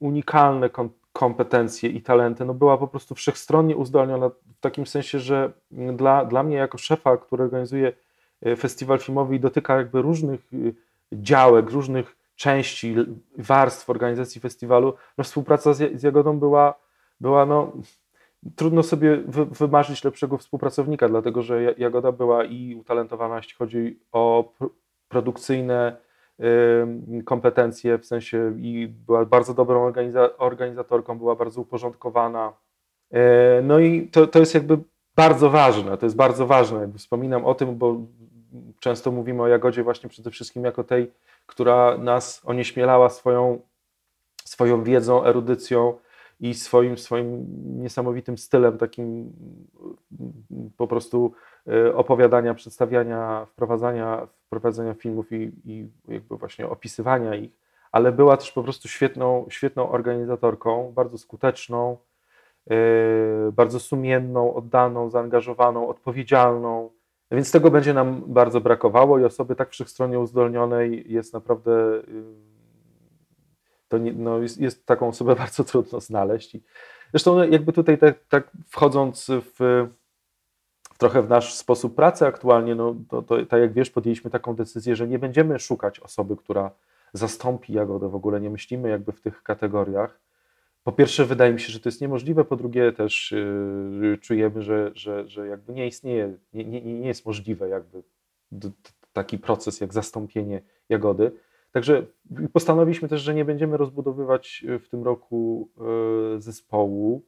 unikalne kompetencje i talenty. No była po prostu wszechstronnie uzdolniona w takim sensie, że dla, dla mnie jako szefa, który organizuje e, festiwal filmowy i dotyka jakby różnych e, działek, różnych części, warstw organizacji festiwalu, no współpraca z, z Jagodą była, była no, trudno sobie wy, wymarzyć lepszego współpracownika, dlatego że Jagoda była i utalentowana, jeśli chodzi o produkcyjne kompetencje, w sensie i była bardzo dobrą organiza organizatorką, była bardzo uporządkowana. E, no i to, to jest jakby bardzo ważne, to jest bardzo ważne, wspominam o tym, bo często mówimy o Jagodzie właśnie przede wszystkim jako tej, która nas onieśmielała swoją, swoją wiedzą, erudycją i swoim, swoim niesamowitym stylem, takim po prostu opowiadania, przedstawiania, wprowadzania, wprowadzania filmów i, i jakby właśnie opisywania ich, ale była też po prostu świetną, świetną organizatorką, bardzo skuteczną, yy, bardzo sumienną, oddaną, zaangażowaną, odpowiedzialną. Więc tego będzie nam bardzo brakowało i osoby tak wszechstronnie uzdolnionej jest naprawdę, yy, to nie, no jest, jest, taką osobę (laughs) bardzo trudno znaleźć. Zresztą no, jakby tutaj tak, tak wchodząc w trochę w nasz sposób pracy aktualnie, no to, to, tak jak wiesz, podjęliśmy taką decyzję, że nie będziemy szukać osoby, która zastąpi Jagodę, w ogóle nie myślimy jakby w tych kategoriach. Po pierwsze, wydaje mi się, że to jest niemożliwe, po drugie też yy, czujemy, że, że, że jakby nie istnieje, nie, nie, nie jest możliwe jakby taki proces jak zastąpienie Jagody. Także postanowiliśmy też, że nie będziemy rozbudowywać w tym roku yy, zespołu,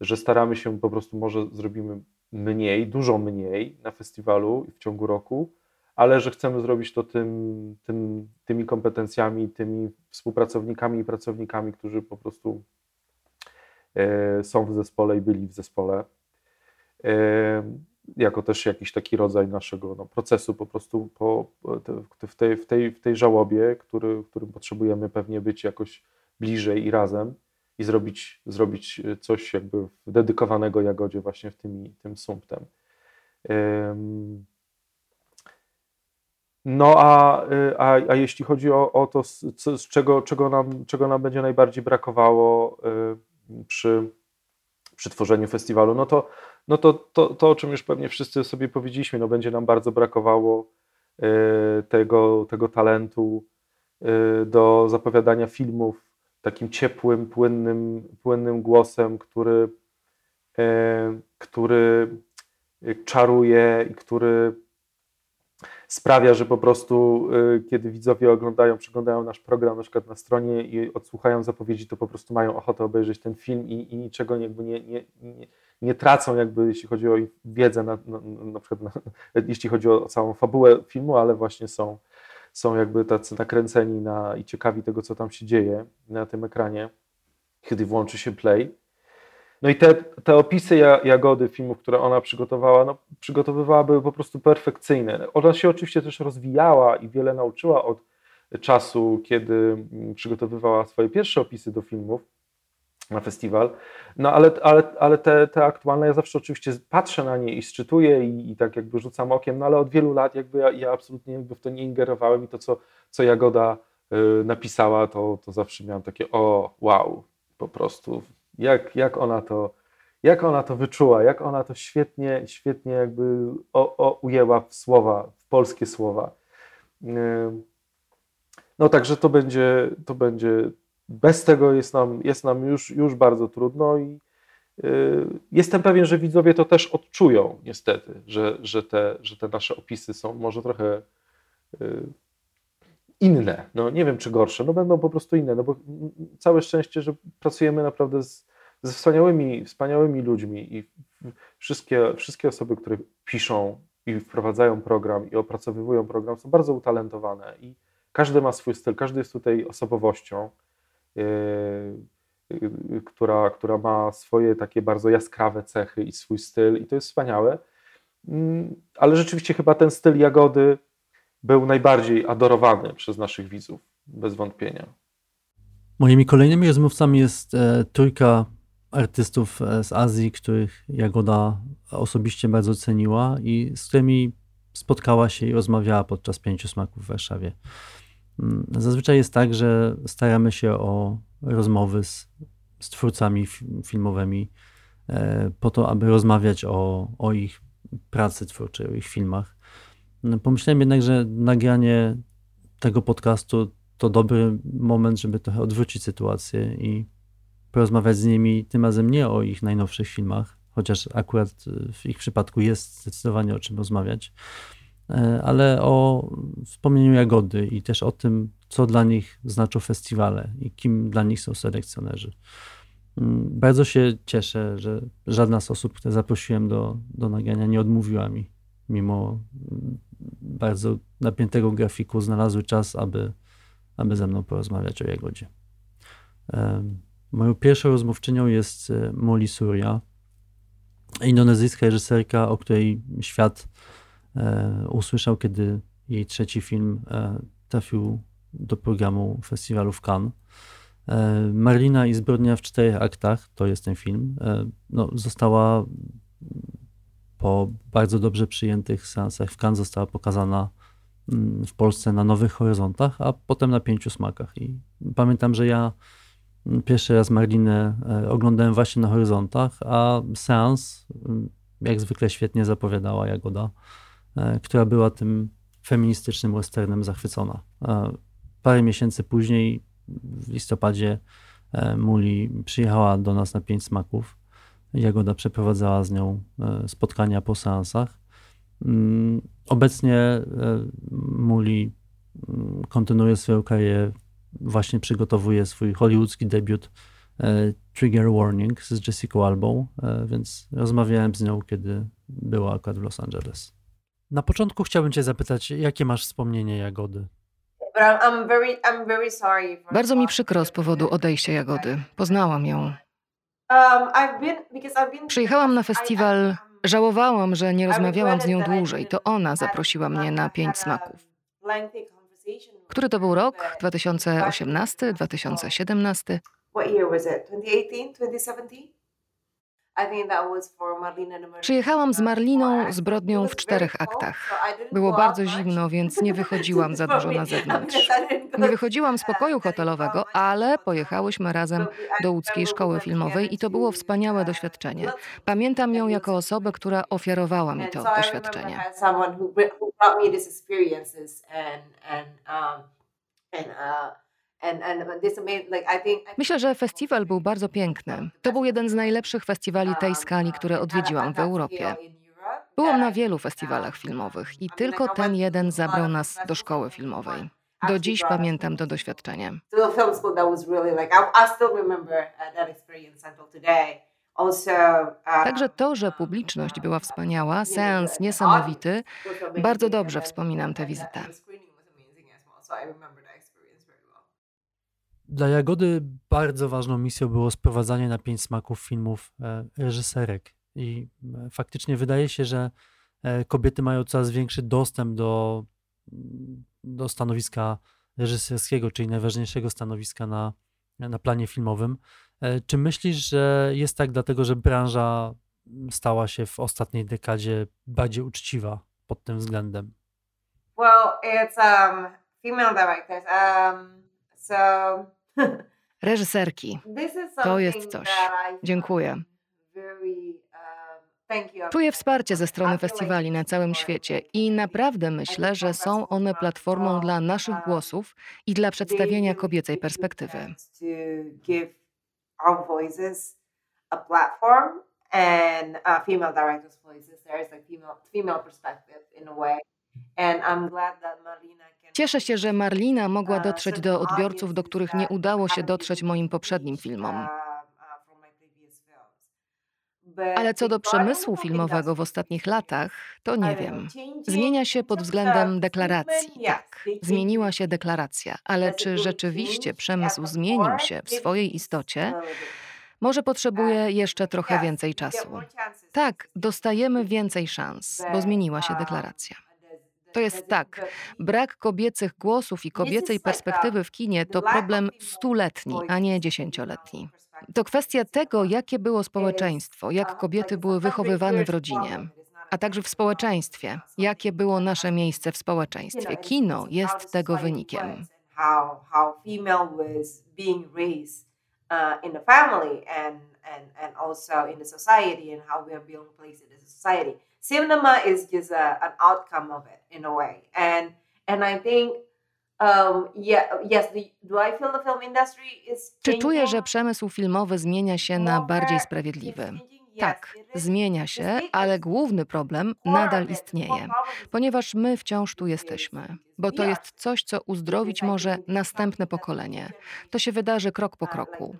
że staramy się po prostu, może zrobimy mniej, dużo mniej na festiwalu w ciągu roku, ale że chcemy zrobić to tym, tym, tymi kompetencjami, tymi współpracownikami i pracownikami, którzy po prostu e, są w zespole i byli w zespole. E, jako też jakiś taki rodzaj naszego no, procesu po prostu po, w, tej, w, tej, w tej żałobie, który, którym potrzebujemy pewnie być jakoś bliżej i razem i zrobić, zrobić coś jakby dedykowanego Jagodzie właśnie w tymi, tym sumptem. No a, y, a, a jeśli chodzi o, o to, z, z czego, czego, nam, czego nam będzie najbardziej brakowało y, przy, przy tworzeniu festiwalu, no to, no to, to, to, o czym już pewnie wszyscy sobie powiedzieliśmy, no będzie nam bardzo brakowało tego, tego talentu do zapowiadania filmów takim ciepłym, płynnym, płynnym głosem, który, który czaruje i który sprawia, że po prostu y, kiedy widzowie oglądają, przeglądają nasz program na przykład na stronie i odsłuchają zapowiedzi, to po prostu mają ochotę obejrzeć ten film i, i niczego jakby nie, nie, nie, nie, tracą jakby jeśli chodzi o wiedzę, na, na, na przykład na, (laughs) jeśli chodzi o całą fabułę filmu, ale właśnie są, są jakby tacy nakręceni na, i ciekawi tego, co tam się dzieje na tym ekranie, kiedy włączy się play. No i te, te opisy Jagody filmów, które ona przygotowała, no, przygotowywała były po prostu perfekcyjne. Ona się oczywiście też rozwijała i wiele nauczyła od czasu, kiedy mm, przygotowywała swoje pierwsze opisy do filmów na festiwal. No ale, ale, ale te, te aktualne, ja zawsze oczywiście patrzę na nie i szczytuję i, i tak jakby rzucam okiem, no ale od wielu lat jakby ja, ja absolutnie jakby w to nie ingerowałem i to, co, co Jagoda y, napisała, to, to zawsze miałem takie o, wow, po prostu jak, jak, ona to, jak ona to wyczuła, jak ona to świetnie, świetnie jakby o, o, ujęła w słowa, w polskie słowa. No także to będzie, to będzie bez tego jest nam, jest nam już, już bardzo trudno i y, jestem pewien, że widzowie to też odczują niestety, że, że, te, że te nasze opisy są może trochę y, inne. No nie wiem, czy gorsze, no będą po prostu inne, no bo całe szczęście, że pracujemy naprawdę z, ze wspaniałymi, wspaniałymi ludźmi i wszystkie, wszystkie osoby, które piszą i wprowadzają program i opracowywują program są bardzo utalentowane i każdy ma swój styl, każdy jest tutaj osobowością, która, która ma swoje takie bardzo jaskrawe cechy i swój styl i to jest wspaniałe, yy, ale rzeczywiście chyba ten styl Jagody był najbardziej adorowany przez naszych widzów, bez wątpienia. Moimi kolejnymi rozmówcami jest e, trójka artystów e, z Azji, których Jagoda osobiście bardzo ceniła i z którymi spotkała się i rozmawiała podczas pięciu smaków w Warszawie. Mm, zazwyczaj jest tak, że staramy się o rozmowy z, z twórcami filmowymi e, po to, aby rozmawiać o, o ich pracy twórczej, o ich filmach. No, pomyślałem jednak, że nagranie tego podcastu to dobry moment, żeby trochę odwrócić sytuację i porozmawiać z nimi tym razem nie o ich najnowszych filmach, chociaż akurat w ich przypadku jest zdecydowanie o czym rozmawiać, ale o wspomnieniu Jagody i też o tym, co dla nich znaczą festiwale i kim dla nich są selekcjonerzy. Mm, bardzo się cieszę, że żadna z osób, które zaprosiłem do, do nagrania, nie odmówiła mi, mimo bardzo napiętego grafiku, znalazły czas, aby, aby ze mną porozmawiać o Jagodzie. Moją pierwszą rozmówczynią jest e, Molly Surya, indonezyjska reżyserka, o której świat e, usłyszał, kiedy jej trzeci film e, trafił do programu festiwalu w Cannes. Marlina i zbrodnia w czterech aktach, to jest ten film, no, została po bardzo dobrze przyjętych seansach w Cannes została pokazana mm, w Polsce na Nowych Horyzontach, a potem na Pięciu Smakach. I pamiętam, że ja Pierwszy raz Marlinę e, oglądałem właśnie na horyzontach, a seans, mm, jak zwykle świetnie zapowiadała Jagoda, e, która była tym feministycznym westernem zachwycona. E, parę miesięcy później, w listopadzie, Muli przyjechała do nas na Pięć Smaków. Jagoda przeprowadzała z nią spotkania po seansach. Mm, obecnie Muli mm, kontynuuje swoją karierę właśnie przygotowuje swój hollywoodzki debiut e, Trigger Warning z Jessica Albą, e, więc rozmawiałem z nią, kiedy była akurat w Los Angeles. Na początku chciałbym cię zapytać, jakie masz wspomnienie Jagody? Bardzo mi przykro z powodu odejścia Jagody. Poznałam ją. Um, Przyjechałam na festiwal, żałowałam, że nie rozmawiałam z nią dłużej. To ona zaprosiła mnie na pięć smaków. Który to był rok? 2018, 2017? Przyjechałam z Marliną zbrodnią w czterech aktach. Było bardzo zimno, więc nie wychodziłam za dużo na (laughs) zewnątrz. Nie wychodziłam z pokoju hotelowego, ale pojechałyśmy razem do łódzkiej szkoły filmowej i to było wspaniałe doświadczenie. Pamiętam ją jako osobę, która ofiarowała mi to doświadczenie. Myślę, że festiwal był bardzo piękny. To był jeden z najlepszych festiwali tej skali, które odwiedziłam w Europie. Byłam na wielu festiwalach filmowych i tylko ten jeden zabrał nas do szkoły filmowej. Do dziś pamiętam to doświadczenie. Także to, że publiczność była wspaniała, seans niesamowity, bardzo dobrze wspominam tę wizytę. Dla Jagody bardzo ważną misją było sprowadzanie na pięć smaków filmów e, reżyserek. I e, faktycznie wydaje się, że e, kobiety mają coraz większy dostęp do, do stanowiska reżyserskiego, czyli najważniejszego stanowiska na, na planie filmowym. Czy myślisz, że jest tak dlatego, że branża stała się w ostatniej dekadzie bardziej uczciwa pod tym względem? Well, it's um, female directors. Um, so (laughs) Reżyserki. To jest coś. Dziękuję. Um, Czuję wsparcie ze strony festiwali na całym świecie i naprawdę myślę, że są one platformą dla naszych um, głosów i dla przedstawienia kobiecej perspektywy. Cieszę się, że Marlina mogła dotrzeć do odbiorców, do których nie udało się dotrzeć moim poprzednim filmom. Ale co do przemysłu filmowego w ostatnich latach, to nie wiem. Zmienia się pod względem deklaracji. Tak, zmieniła się deklaracja, ale czy rzeczywiście przemysł zmienił się w swojej istocie? Może potrzebuje jeszcze trochę więcej czasu. Tak, dostajemy więcej szans, bo zmieniła się deklaracja. To jest tak. Brak kobiecych głosów i kobiecej perspektywy w kinie to problem stuletni, a nie dziesięcioletni. To kwestia tego, jakie było społeczeństwo, jak kobiety były wychowywane w rodzinie, a także w społeczeństwie, jakie było nasze miejsce w społeczeństwie. Kino jest tego wynikiem. Uh, cinema is just a, an outcome of it in a way. And and i think um, yeah, yes, do I feel the film industry is Czy czuję, że przemysł filmowy zmienia się na bardziej sprawiedliwy? Tak, zmienia się, ale główny problem nadal istnieje, ponieważ my wciąż tu jesteśmy, bo to jest coś, co uzdrowić może następne pokolenie. To się wydarzy krok po kroku.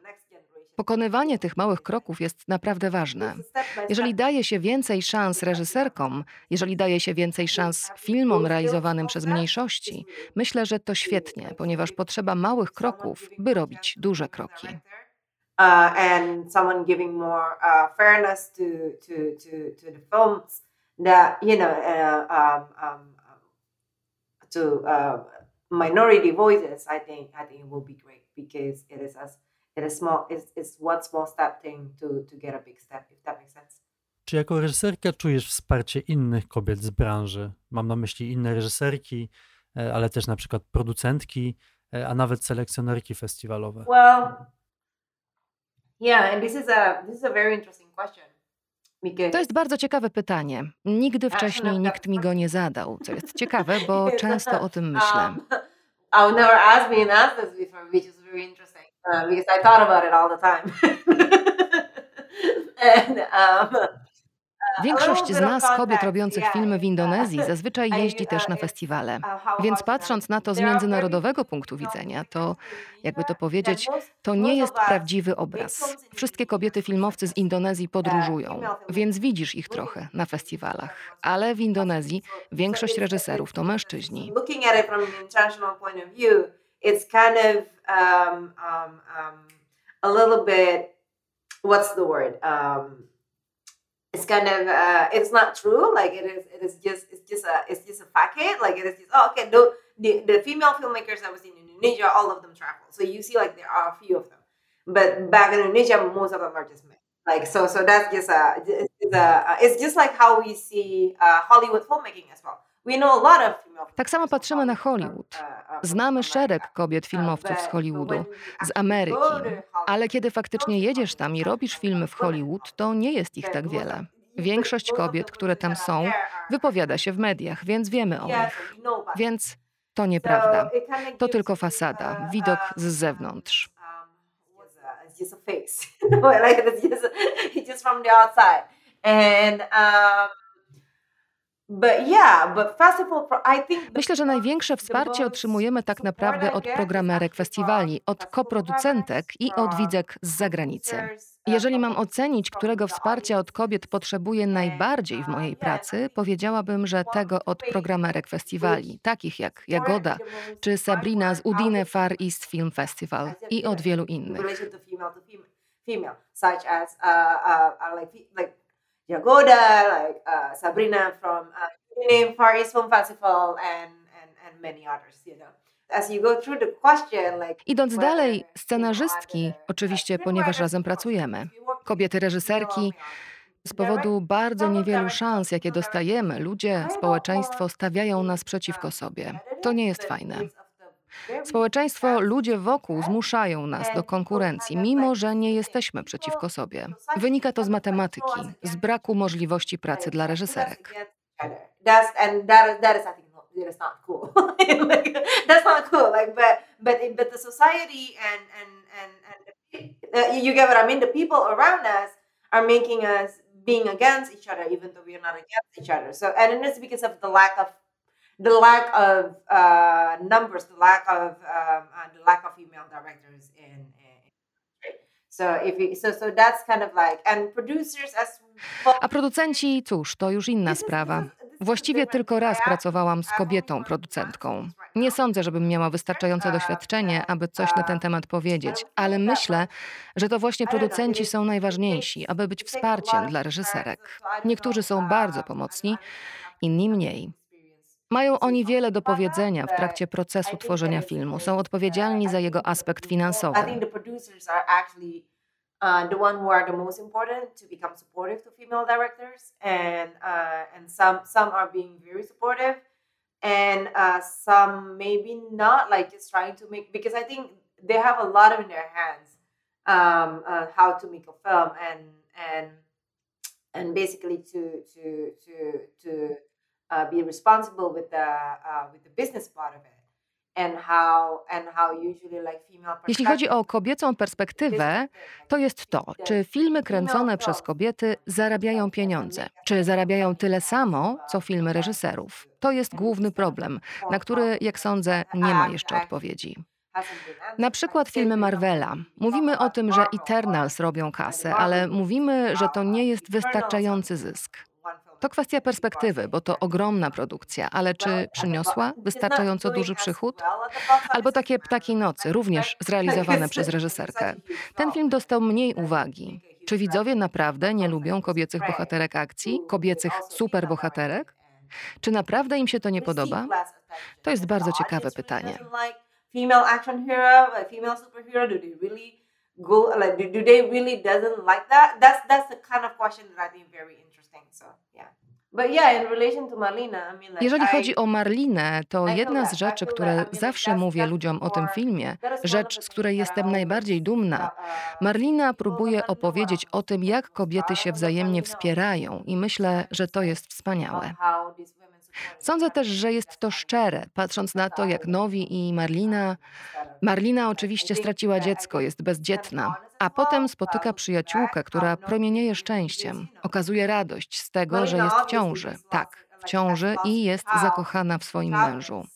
Pokonywanie tych małych kroków jest naprawdę ważne. Jeżeli daje się więcej szans reżyserkom, jeżeli daje się więcej szans filmom realizowanym przez mniejszości, myślę, że to świetnie, ponieważ potrzeba małych kroków, by robić duże kroki. Uh, uh, you know, uh, um, um, minority voices, I think, I think it will be great because it is as it is small it's, it's one small step thing to, to get a big step, if that makes sense. Czy jako reżyserka czujesz wsparcie innych kobiet z branży? Mam na myśli inne reżyserki, e, ale też na przykład producentki, e, a nawet selekcjonerki festiwalowe. Well, yeah, and this is a this is a very interesting question. To jest bardzo ciekawe pytanie. Nigdy wcześniej nikt mi go nie zadał, co jest ciekawe, bo (laughs) często o tym myślę. Um, (laughs) An uh, because I thought about it all the time. (laughs) and, um, Większość z nas, kobiet robiących filmy w Indonezji, (laughs) zazwyczaj jeździ też na festiwale. Więc patrząc na to z międzynarodowego punktu widzenia, to jakby to powiedzieć, to nie jest prawdziwy obraz. Wszystkie kobiety filmowcy z Indonezji podróżują, więc widzisz ich trochę na festiwalach. Ale w Indonezji większość reżyserów to mężczyźni. It's kind of um, um, um, a little bit what's the word? Um, it's kind of uh, it's not true like it is it is just it's just a it's just a facade like it is just oh okay no the, the female filmmakers that was in Indonesia all of them travel. So you see like there are a few of them. But back in Indonesia most of them are just men. Like so, so that's just a, it's, a, it's just like how we see uh, Hollywood filmmaking as well. Tak samo patrzymy na Hollywood. Znamy szereg kobiet filmowców z Hollywoodu, z Ameryki, ale kiedy faktycznie jedziesz tam i robisz filmy w Hollywood, to nie jest ich tak wiele. Większość kobiet, które tam są, wypowiada się w mediach, więc wiemy o nich. Więc to nieprawda. To tylko fasada, widok z zewnątrz. (laughs) And um, Myślę, że największe wsparcie otrzymujemy tak naprawdę od programerek festiwali, od koproducentek i od widzek z zagranicy. Jeżeli mam ocenić, którego wsparcia od kobiet potrzebuję najbardziej w mojej pracy, powiedziałabym, że tego od programerek festiwali, takich jak Jagoda czy Sabrina z Udine Far East Film Festival i od wielu innych. Jagoda, like uh, Sabrina from uh, Far East Film Festival, and, and, and many others, you know. Idąc dalej, scenarzystki, oczywiście, ponieważ razem pracujemy, kobiety reżyserki, z powodu bardzo niewielu szans, jakie dostajemy, ludzie, społeczeństwo stawiają nas przeciwko sobie. To nie jest fajne. Społeczeństwo, ludzie wokół zmuszają nas do konkurencji, mimo że nie jesteśmy przeciwko sobie. Wynika to z matematyki, z braku możliwości pracy dla reżyserek. you get what I mean. The people around us are making us being against each other, even though we are not against each other. So and it's because of the lack of the lack of uh, numbers, the lack of um, uh, the lack of female directors in, in so if you, so so that's kind of like and producers as well. A producenci, cóż, to już inna sprawa. Właściwie tylko raz pracowałam z kobietą producentką. Nie sądzę, żebym miała wystarczające doświadczenie, aby coś na ten temat powiedzieć, ale myślę, że to właśnie producenci są najważniejsi, aby być wsparciem dla reżyserek. Niektórzy są bardzo pomocni, inni mniej. Mają oni wiele do powiedzenia w trakcie procesu tworzenia filmu. Są odpowiedzialni za jego aspekt finansowy. Uh, the one who are the most important to become supportive to female directors, and uh, and some some are being very supportive, and uh, some maybe not, like just trying to make because I think they have a lot of in their hands um, uh, how to make a film and and and basically to to to to uh, be responsible with the uh, with the business part of it. Jeśli chodzi o kobiecą perspektywę, to jest to, czy filmy kręcone przez kobiety zarabiają pieniądze, czy zarabiają tyle samo, co filmy reżyserów. To jest główny problem, na który, jak sądzę, nie ma jeszcze odpowiedzi. Na przykład filmy Marvela. Mówimy o tym, że Eternals robią kasę, ale mówimy, że to nie jest wystarczający zysk. To kwestia perspektywy, bo to ogromna produkcja, ale czy przyniosła wystarczająco duży przychód? Albo takie Ptaki Nocy, również zrealizowane przez reżyserkę. Ten film dostał mniej uwagi. Czy widzowie naprawdę nie lubią kobiecych bohaterek akcji, kobiecych superbohaterek? Czy naprawdę im się to nie podoba? To jest bardzo ciekawe pytanie. Go like do, do they really doesn't like that? That's that's the kind of question that I think very interesting. So. Jeżeli chodzi o Marlinę, to jedna z rzeczy, które zawsze mówię ludziom o tym filmie, rzecz, z której jestem najbardziej dumna, uh, Marlina próbuje opowiedzieć o tym, jak kobiety się wzajemnie wspierają i myślę, że to jest wspaniałe. Sądzę też, że jest to szczere, patrząc na to, jak Nowi i Marlina. Marlina oczywiście straciła dziecko, jest bezdzietna, a potem spotyka przyjaciółkę, która promienieje szczęściem. Okazuje radość z tego, że jest w ciąży. Tak, w ciąży i jest zakochana w swoim mężu.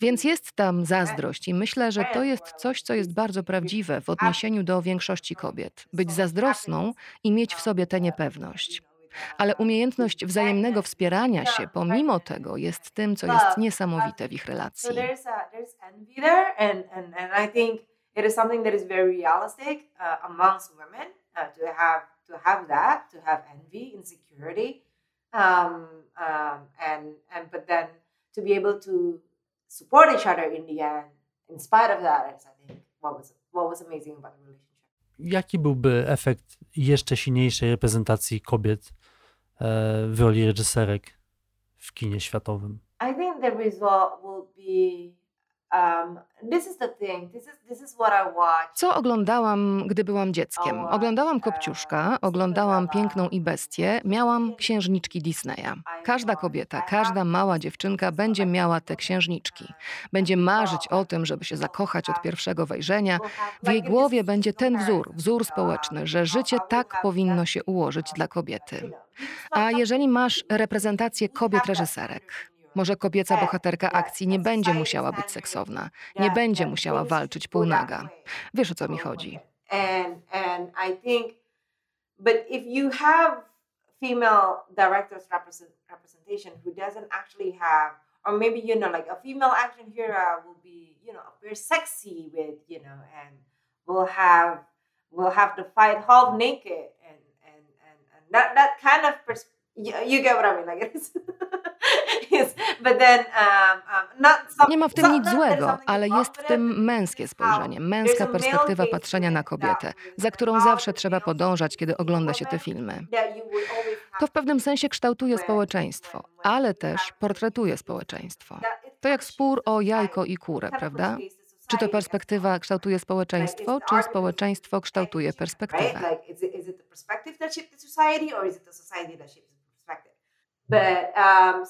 Więc jest tam zazdrość i myślę, że to jest coś, co jest bardzo prawdziwe w odniesieniu do większości kobiet. Być zazdrosną i mieć w sobie tę niepewność ale umiejętność wzajemnego wspierania się pomimo tego jest tym, co jest niesamowite w ich relacji. It is something that is very realistic uh, amongst women uh, to have to have that, to have envy, insecurity, um, um, and and but then to be able to support each other in the end, in spite of that, is I think what was what was amazing about the relationship. Jaki byłby efekt jeszcze silniejszej reprezentacji kobiet w roli reżyserek w kinie światowym? I think the result will be co oglądałam, gdy byłam dzieckiem? Oglądałam Kopciuszka, oglądałam Piękną i Bestię, miałam księżniczki Disneya. Każda kobieta, każda mała dziewczynka będzie miała te księżniczki. Będzie marzyć o tym, żeby się zakochać od pierwszego wejrzenia. W jej głowie będzie ten wzór, wzór społeczny, że życie tak powinno się ułożyć dla kobiety. A jeżeli masz reprezentację kobiet reżyserek, może kobieca bohaterka akcji nie będzie musiała być seksowna, nie będzie musiała walczyć półnaga. Wiesz o co mi chodzi. Or maybe you know, like a female action hero will be, you know, very sexy with, you know, and will have will have to fight half naked and and and, and that that kind of pers- you, you get what I mean, like it's (laughs) Nie ma w tym nic złego, ale jest w tym męskie spojrzenie, męska perspektywa patrzenia na kobietę, za którą zawsze trzeba podążać, kiedy ogląda się te filmy. To w pewnym sensie kształtuje społeczeństwo, ale też portretuje społeczeństwo. To jak spór o jajko i kurę, prawda? Czy to perspektywa kształtuje społeczeństwo, czy społeczeństwo kształtuje perspektywę? Um,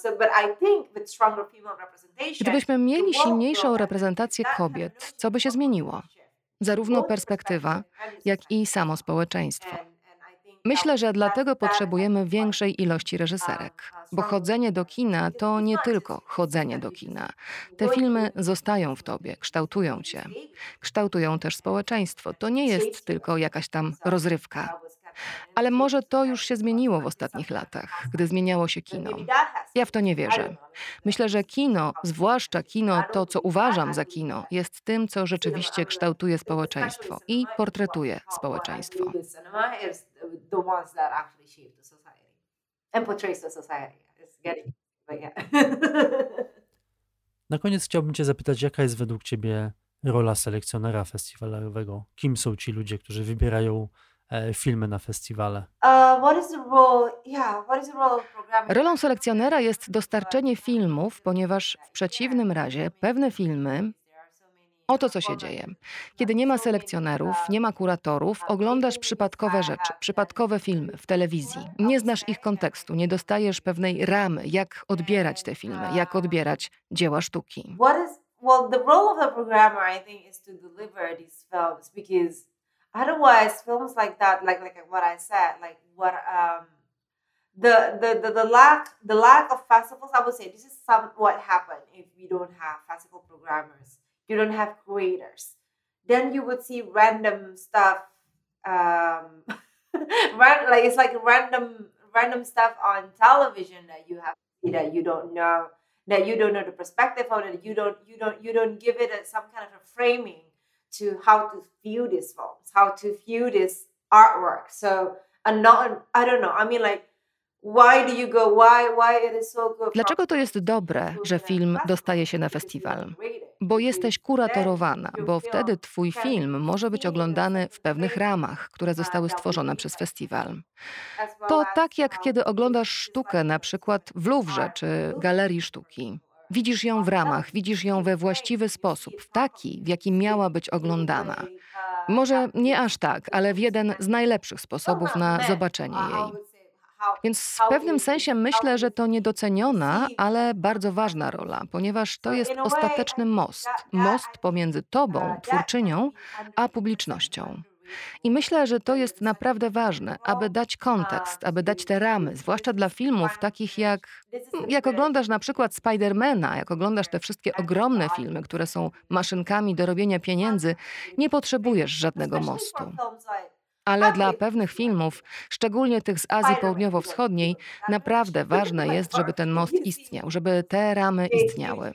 Gdybyśmy mieli silniejszą reprezentację kobiet, co by się zmieniło? Zarówno perspektywa, jak i samo społeczeństwo. Myślę, że dlatego potrzebujemy większej ilości reżyserek, bo chodzenie do kina to nie tylko chodzenie do kina. Te filmy zostają w tobie, kształtują cię, kształtują też społeczeństwo. To nie jest tylko jakaś tam rozrywka. Ale może to już się zmieniło w ostatnich latach, gdy zmieniało się kino. Ja w to nie wierzę. Myślę, że kino, zwłaszcza kino, to co uważam za kino, jest tym, co rzeczywiście kształtuje społeczeństwo i portretuje społeczeństwo. Na koniec chciałbym Cię zapytać, jaka jest według Ciebie rola selekcjonera festiwalowego? Kim są ci ludzie, którzy wybierają filmy na festiwale? Rolą selekcjonera jest dostarczenie filmów, ponieważ w przeciwnym razie pewne filmy Oto co się dzieje. Kiedy nie ma selekcjonerów, nie ma kuratorów, oglądasz przypadkowe rzeczy, przypadkowe filmy w telewizji. Nie znasz ich kontekstu, nie dostajesz pewnej ramy, jak odbierać te filmy, jak odbierać dzieła sztuki. well, the role of the programmer, I think, is to deliver these films because otherwise films like that like like what i said like what um the, the the the lack the lack of festivals i would say this is some what happened if we don't have festival programmers you don't have creators. Then you would see random stuff um (laughs) ran, like it's like random random stuff on television that you have that you don't know that you don't know the perspective on it you don't you don't you don't give it a, some kind of a framing to how to view these films, how to view this artwork. So, and not, I don't know. I mean, like? Dlaczego to jest dobre, że film dostaje się na festiwal? Bo jesteś kuratorowana, bo wtedy twój film może być oglądany w pewnych ramach, które zostały stworzone przez festiwal. To tak jak kiedy oglądasz sztukę na przykład w Louvre czy Galerii Sztuki. Widzisz ją w ramach, widzisz ją we właściwy sposób, w taki, w jaki miała być oglądana. Może nie aż tak, ale w jeden z najlepszych sposobów na zobaczenie jej. Więc w pewnym sensie myślę, że to niedoceniona, ale bardzo ważna rola, ponieważ to jest ostateczny most most pomiędzy tobą, twórczynią, a publicznością. I myślę, że to jest naprawdę ważne, aby dać kontekst, aby dać te ramy, zwłaszcza dla filmów takich jak, jak oglądasz na przykład Spidermana, jak oglądasz te wszystkie ogromne filmy, które są maszynkami do robienia pieniędzy, nie potrzebujesz żadnego mostu. Ale dla pewnych filmów, szczególnie tych z Azji Południowo-Wschodniej, naprawdę ważne jest, żeby ten most istniał, żeby te ramy istniały.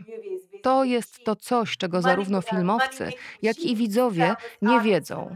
To jest to coś, czego zarówno filmowcy, jak i widzowie nie wiedzą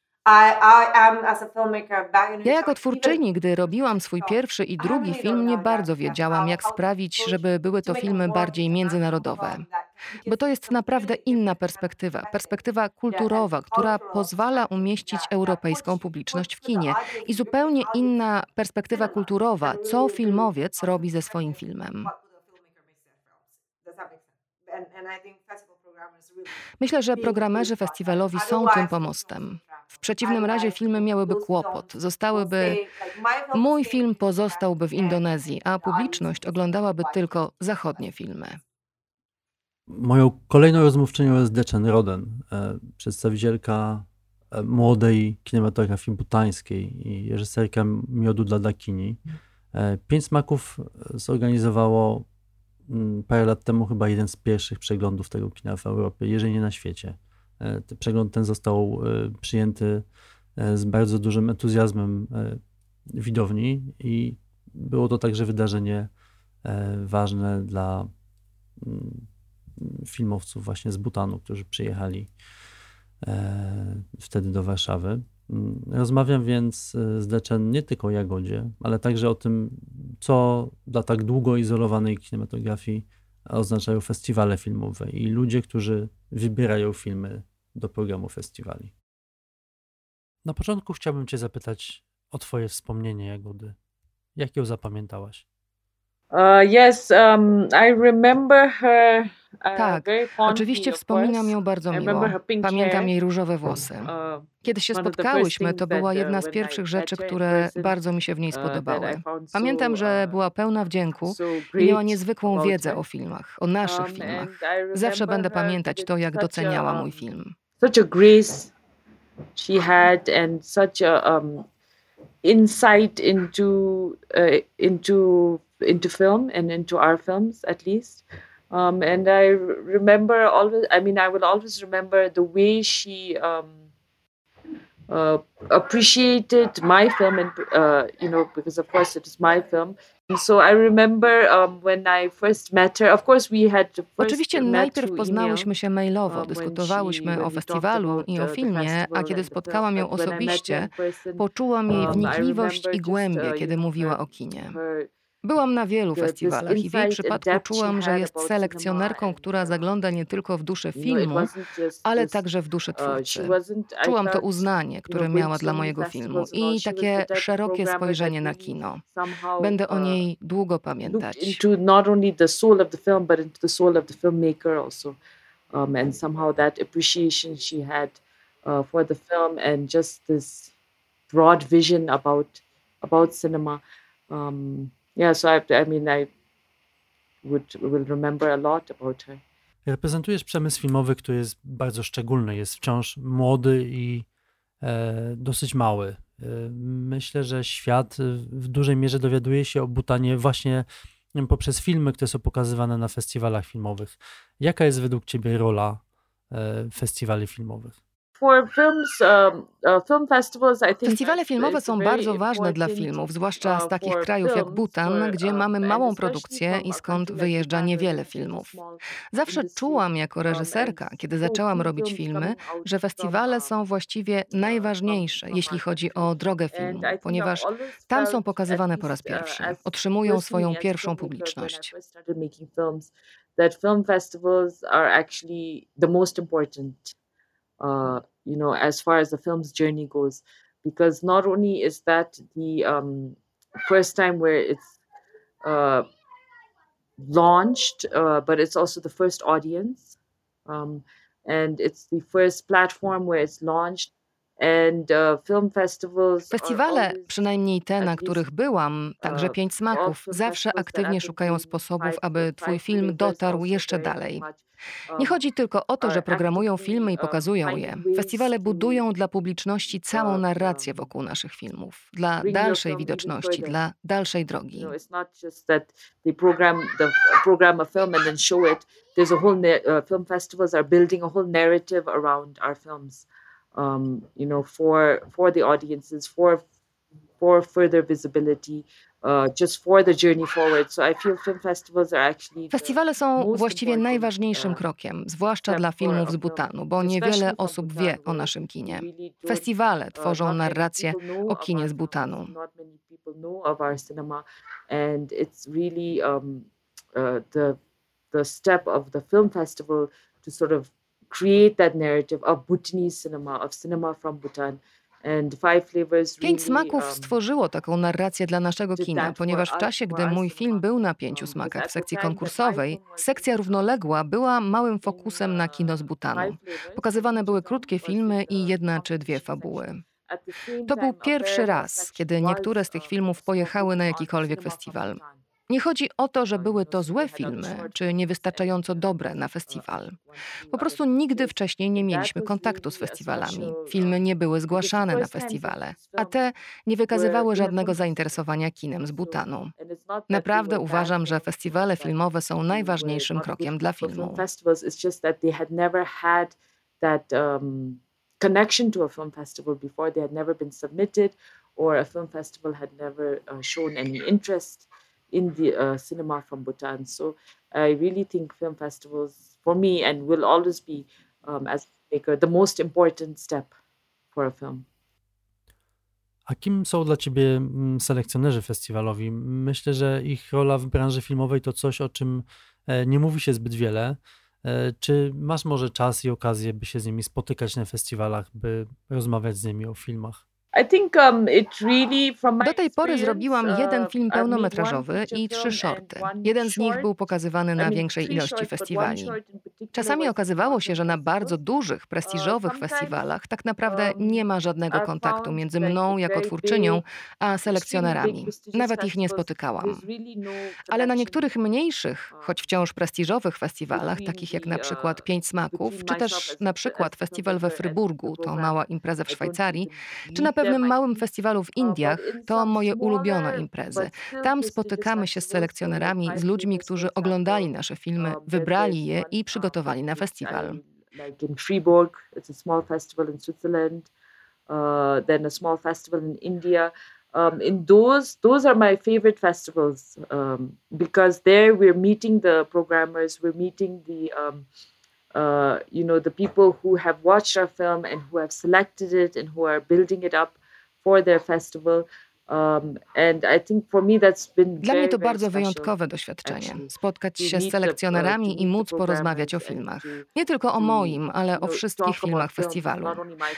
Ja jako twórczyni, gdy robiłam swój pierwszy i drugi film, nie bardzo wiedziałam, jak sprawić, żeby były to filmy bardziej międzynarodowe. Bo to jest naprawdę inna perspektywa, perspektywa kulturowa, która pozwala umieścić europejską publiczność w kinie. I zupełnie inna perspektywa kulturowa, co filmowiec robi ze swoim filmem. Myślę, że programerzy festiwalowi są tym pomostem. W przeciwnym razie filmy miałyby kłopot, zostałyby. Mój film pozostałby w Indonezji, a publiczność oglądałaby tylko zachodnie filmy. Moją kolejną rozmówczynią jest Dechen Roden, e, przedstawicielka e, młodej kinematografii butańskiej i reżyserka Miodu dla Dakini. E, Pięć Smaków zorganizowało parę lat temu chyba jeden z pierwszych przeglądów tego kina w Europie, jeżeli nie na świecie. E, przegląd ten został e, przyjęty e, z bardzo dużym entuzjazmem widowni i było to także wydarzenie ważne dla mm, filmowców właśnie z Butanu, którzy przyjechali wtedy do Warszawy. Mm, rozmawiam więc z Deczen nie tylko o Jagodzie, ale także o tym, co dla tak długo izolowanej kinematografii oznaczają festiwale filmowe i ludzie, którzy wybierają filmy do programu festiwali. Na początku chciałbym Cię zapytać o Twoje wspomnienie Jagody. Jak ją zapamiętałaś? Uh, yes, um, I remember her. Uh, tak, oczywiście wspominam ją bardzo miło. Pamiętam jej różowe włosy. Uh, Kiedy się spotkałyśmy, to była jedna z pierwszych rzeczy, które bardzo mi się w niej spodobały. Pamiętam, że była pełna wdzięku i miała niezwykłą wiedzę o filmach, o naszych um, filmach. Zawsze będę pamiętać to, jak doceniała mój film. Such a grace she had and such a um, insight into into into film and into our films at least. Um, and I remember always, I mean, I will always remember the way she um, uh, appreciated my film, and uh, you know, because of course it is my film. So I remember um, when I first met her. Of course, we had Oczywiście najpierw poznałyśmy się mailowo, um, dyskutowałyśmy o festiwalu i o filmie, a kiedy spotkałam ją osobiście, poczułam jej um, wnikliwość i głębię, uh, kiedy mówiła o kinie. Byłam na wielu festiwalach i w jej przypadku czułam, że jest selekcjonerką, która zagląda nie tylko w duszę filmu, ale także w duszę uh, twórcy. Czułam to uznanie, które miała dla mojego filmu i takie szerokie spojrzenie na kino. Będę o uh, niej długo pamiętać. Um, and somehow that appreciation she had uh, for the film and just this broad vision about about cinema. Um, yeah, so I, I mean, I would will remember a lot about her. Reprezentujesz przemysł filmowy, który jest bardzo szczególny, jest wciąż młody i e, dosyć mały. E, myślę, że świat w dużej mierze dowiaduje się o Butanie właśnie poprzez filmy, które są pokazywane na festiwalach filmowych. Jaka jest według Ciebie rola e, festiwali filmowych? Um, uh, Festiwale filmowe są bardzo ważne dla filmów, zwłaszcza z takich krajów jak Bhutan, gdzie uh, mamy małą produkcję i skąd wyjeżdża niewiele filmów. Zawsze czułam jako reżyserka, kiedy zaczęłam robić filmy, że festiwale są właściwie najważniejsze, jeśli chodzi o drogę filmu, ponieważ tam są pokazywane po raz uh, pierwszy, otrzymują swoją pierwszą publiczność. That film festivals are actually the most important uh, you know, as far as the film's journey goes, because not only is that the um, first time where it's uh, launched, uh, but it's also the first audience, um, and it's the first platform where it's launched Festiwale, przynajmniej te, na których byłam, także uh, Pięć Smaków, zawsze aktywnie szukają sposobów, aby Twój film dotarł jeszcze dalej. Nie um, chodzi tylko o to, że programują filmy i uh, pokazują je. Festiwale budują dla publiczności całą narrację wokół naszych filmów, dla dalszej widoczności, dla dalszej drogi. Film festivals are building a whole narrative around our films. Um, you know, for for the audiences, for for further visibility Uh, Festiwale są właściwie najważniejszym uh, krokiem, zwłaszcza dla filmów z Butanu, bo niewiele osób wie o naszym kinie. Festiwale uh, tworzą narrację o kinie z Butanu. the step of the film festival to sort of create that narrative of Bhutanese cinema, of cinema from Bhutan. Pięć smaków um, stworzyło taką narrację dla naszego kina, ponieważ w czasie, gdy mój film był na pięciu um, smakach w sekcji konkursowej, sekcja równoległa była małym fokusem na kino z Butanu. Pokazywane były krótkie filmy i jedna czy dwie fabuły. To był pierwszy raz, kiedy niektóre z tych filmów pojechały na jakikolwiek festiwal. Nie chodzi o to, że były to złe filmy, czy niewystarczająco dobre na festiwal. Po prostu nigdy wcześniej nie mieliśmy kontaktu z festiwalami. Filmy nie były zgłaszane na festiwale, a te nie wykazywały żadnego zainteresowania kinem z Butanu. Naprawdę uważam, że festiwale filmowe są najważniejszym krokiem dla filmu. connection to a film festival before they had never been submitted or a film festival had never uh, shown any interest in the uh, cinema from Bhutan. So I really think film festivals, for me, and will always be um, as maker, the most important step for a film. A kim są dla ciebie mm, selekcjonerzy festiwalowi? Myślę, że ich rola w branży filmowej to coś, o czym e, nie mówi się zbyt wiele. E, czy masz może czas i okazję, by się z nimi spotykać na festiwalach, by rozmawiać z nimi o filmach? Um, Do tej pory zrobiłam jeden uh, film pełnometrażowy i trzy shorty. Jeden z nich był pokazywany na większej ilości festiwali. Czasami okazywało się, że na bardzo dużych, uh, prestiżowych festiwalach tak naprawdę um, nie ma żadnego kontaktu między mną jako twórczynią a selekcjonerami. Nawet ich nie spotykałam. No Ale na niektórych mniejszych, uh, choć wciąż prestiżowych festiwalach, takich jak na przykład Pięć Smaków, czy też na przykład festiwal we Fryburgu, to mała impreza w Szwajcarii, czy na pewnym małym festiwalu w Indiach to moje ulubione imprezy. Tam spotykamy się z selekcjonerami, z ludźmi, którzy oglądali nasze filmy, wybrali je i przygotowali na festiwal. Like in Fribourg, it's a small festival in Switzerland, uh, then a small festival in India. Um, in those, those are my favorite festivals um, because there we're meeting the programmers, we're meeting the um, uh, you know, the people who have watched our film and who have selected it and who are building it up for their festival. Um, Dla mnie to bardzo wyjątkowe doświadczenie. Spotkać się z selekcjonerami i móc porozmawiać o filmach. Nie tylko o moim, ale o wszystkich filmach festiwalu.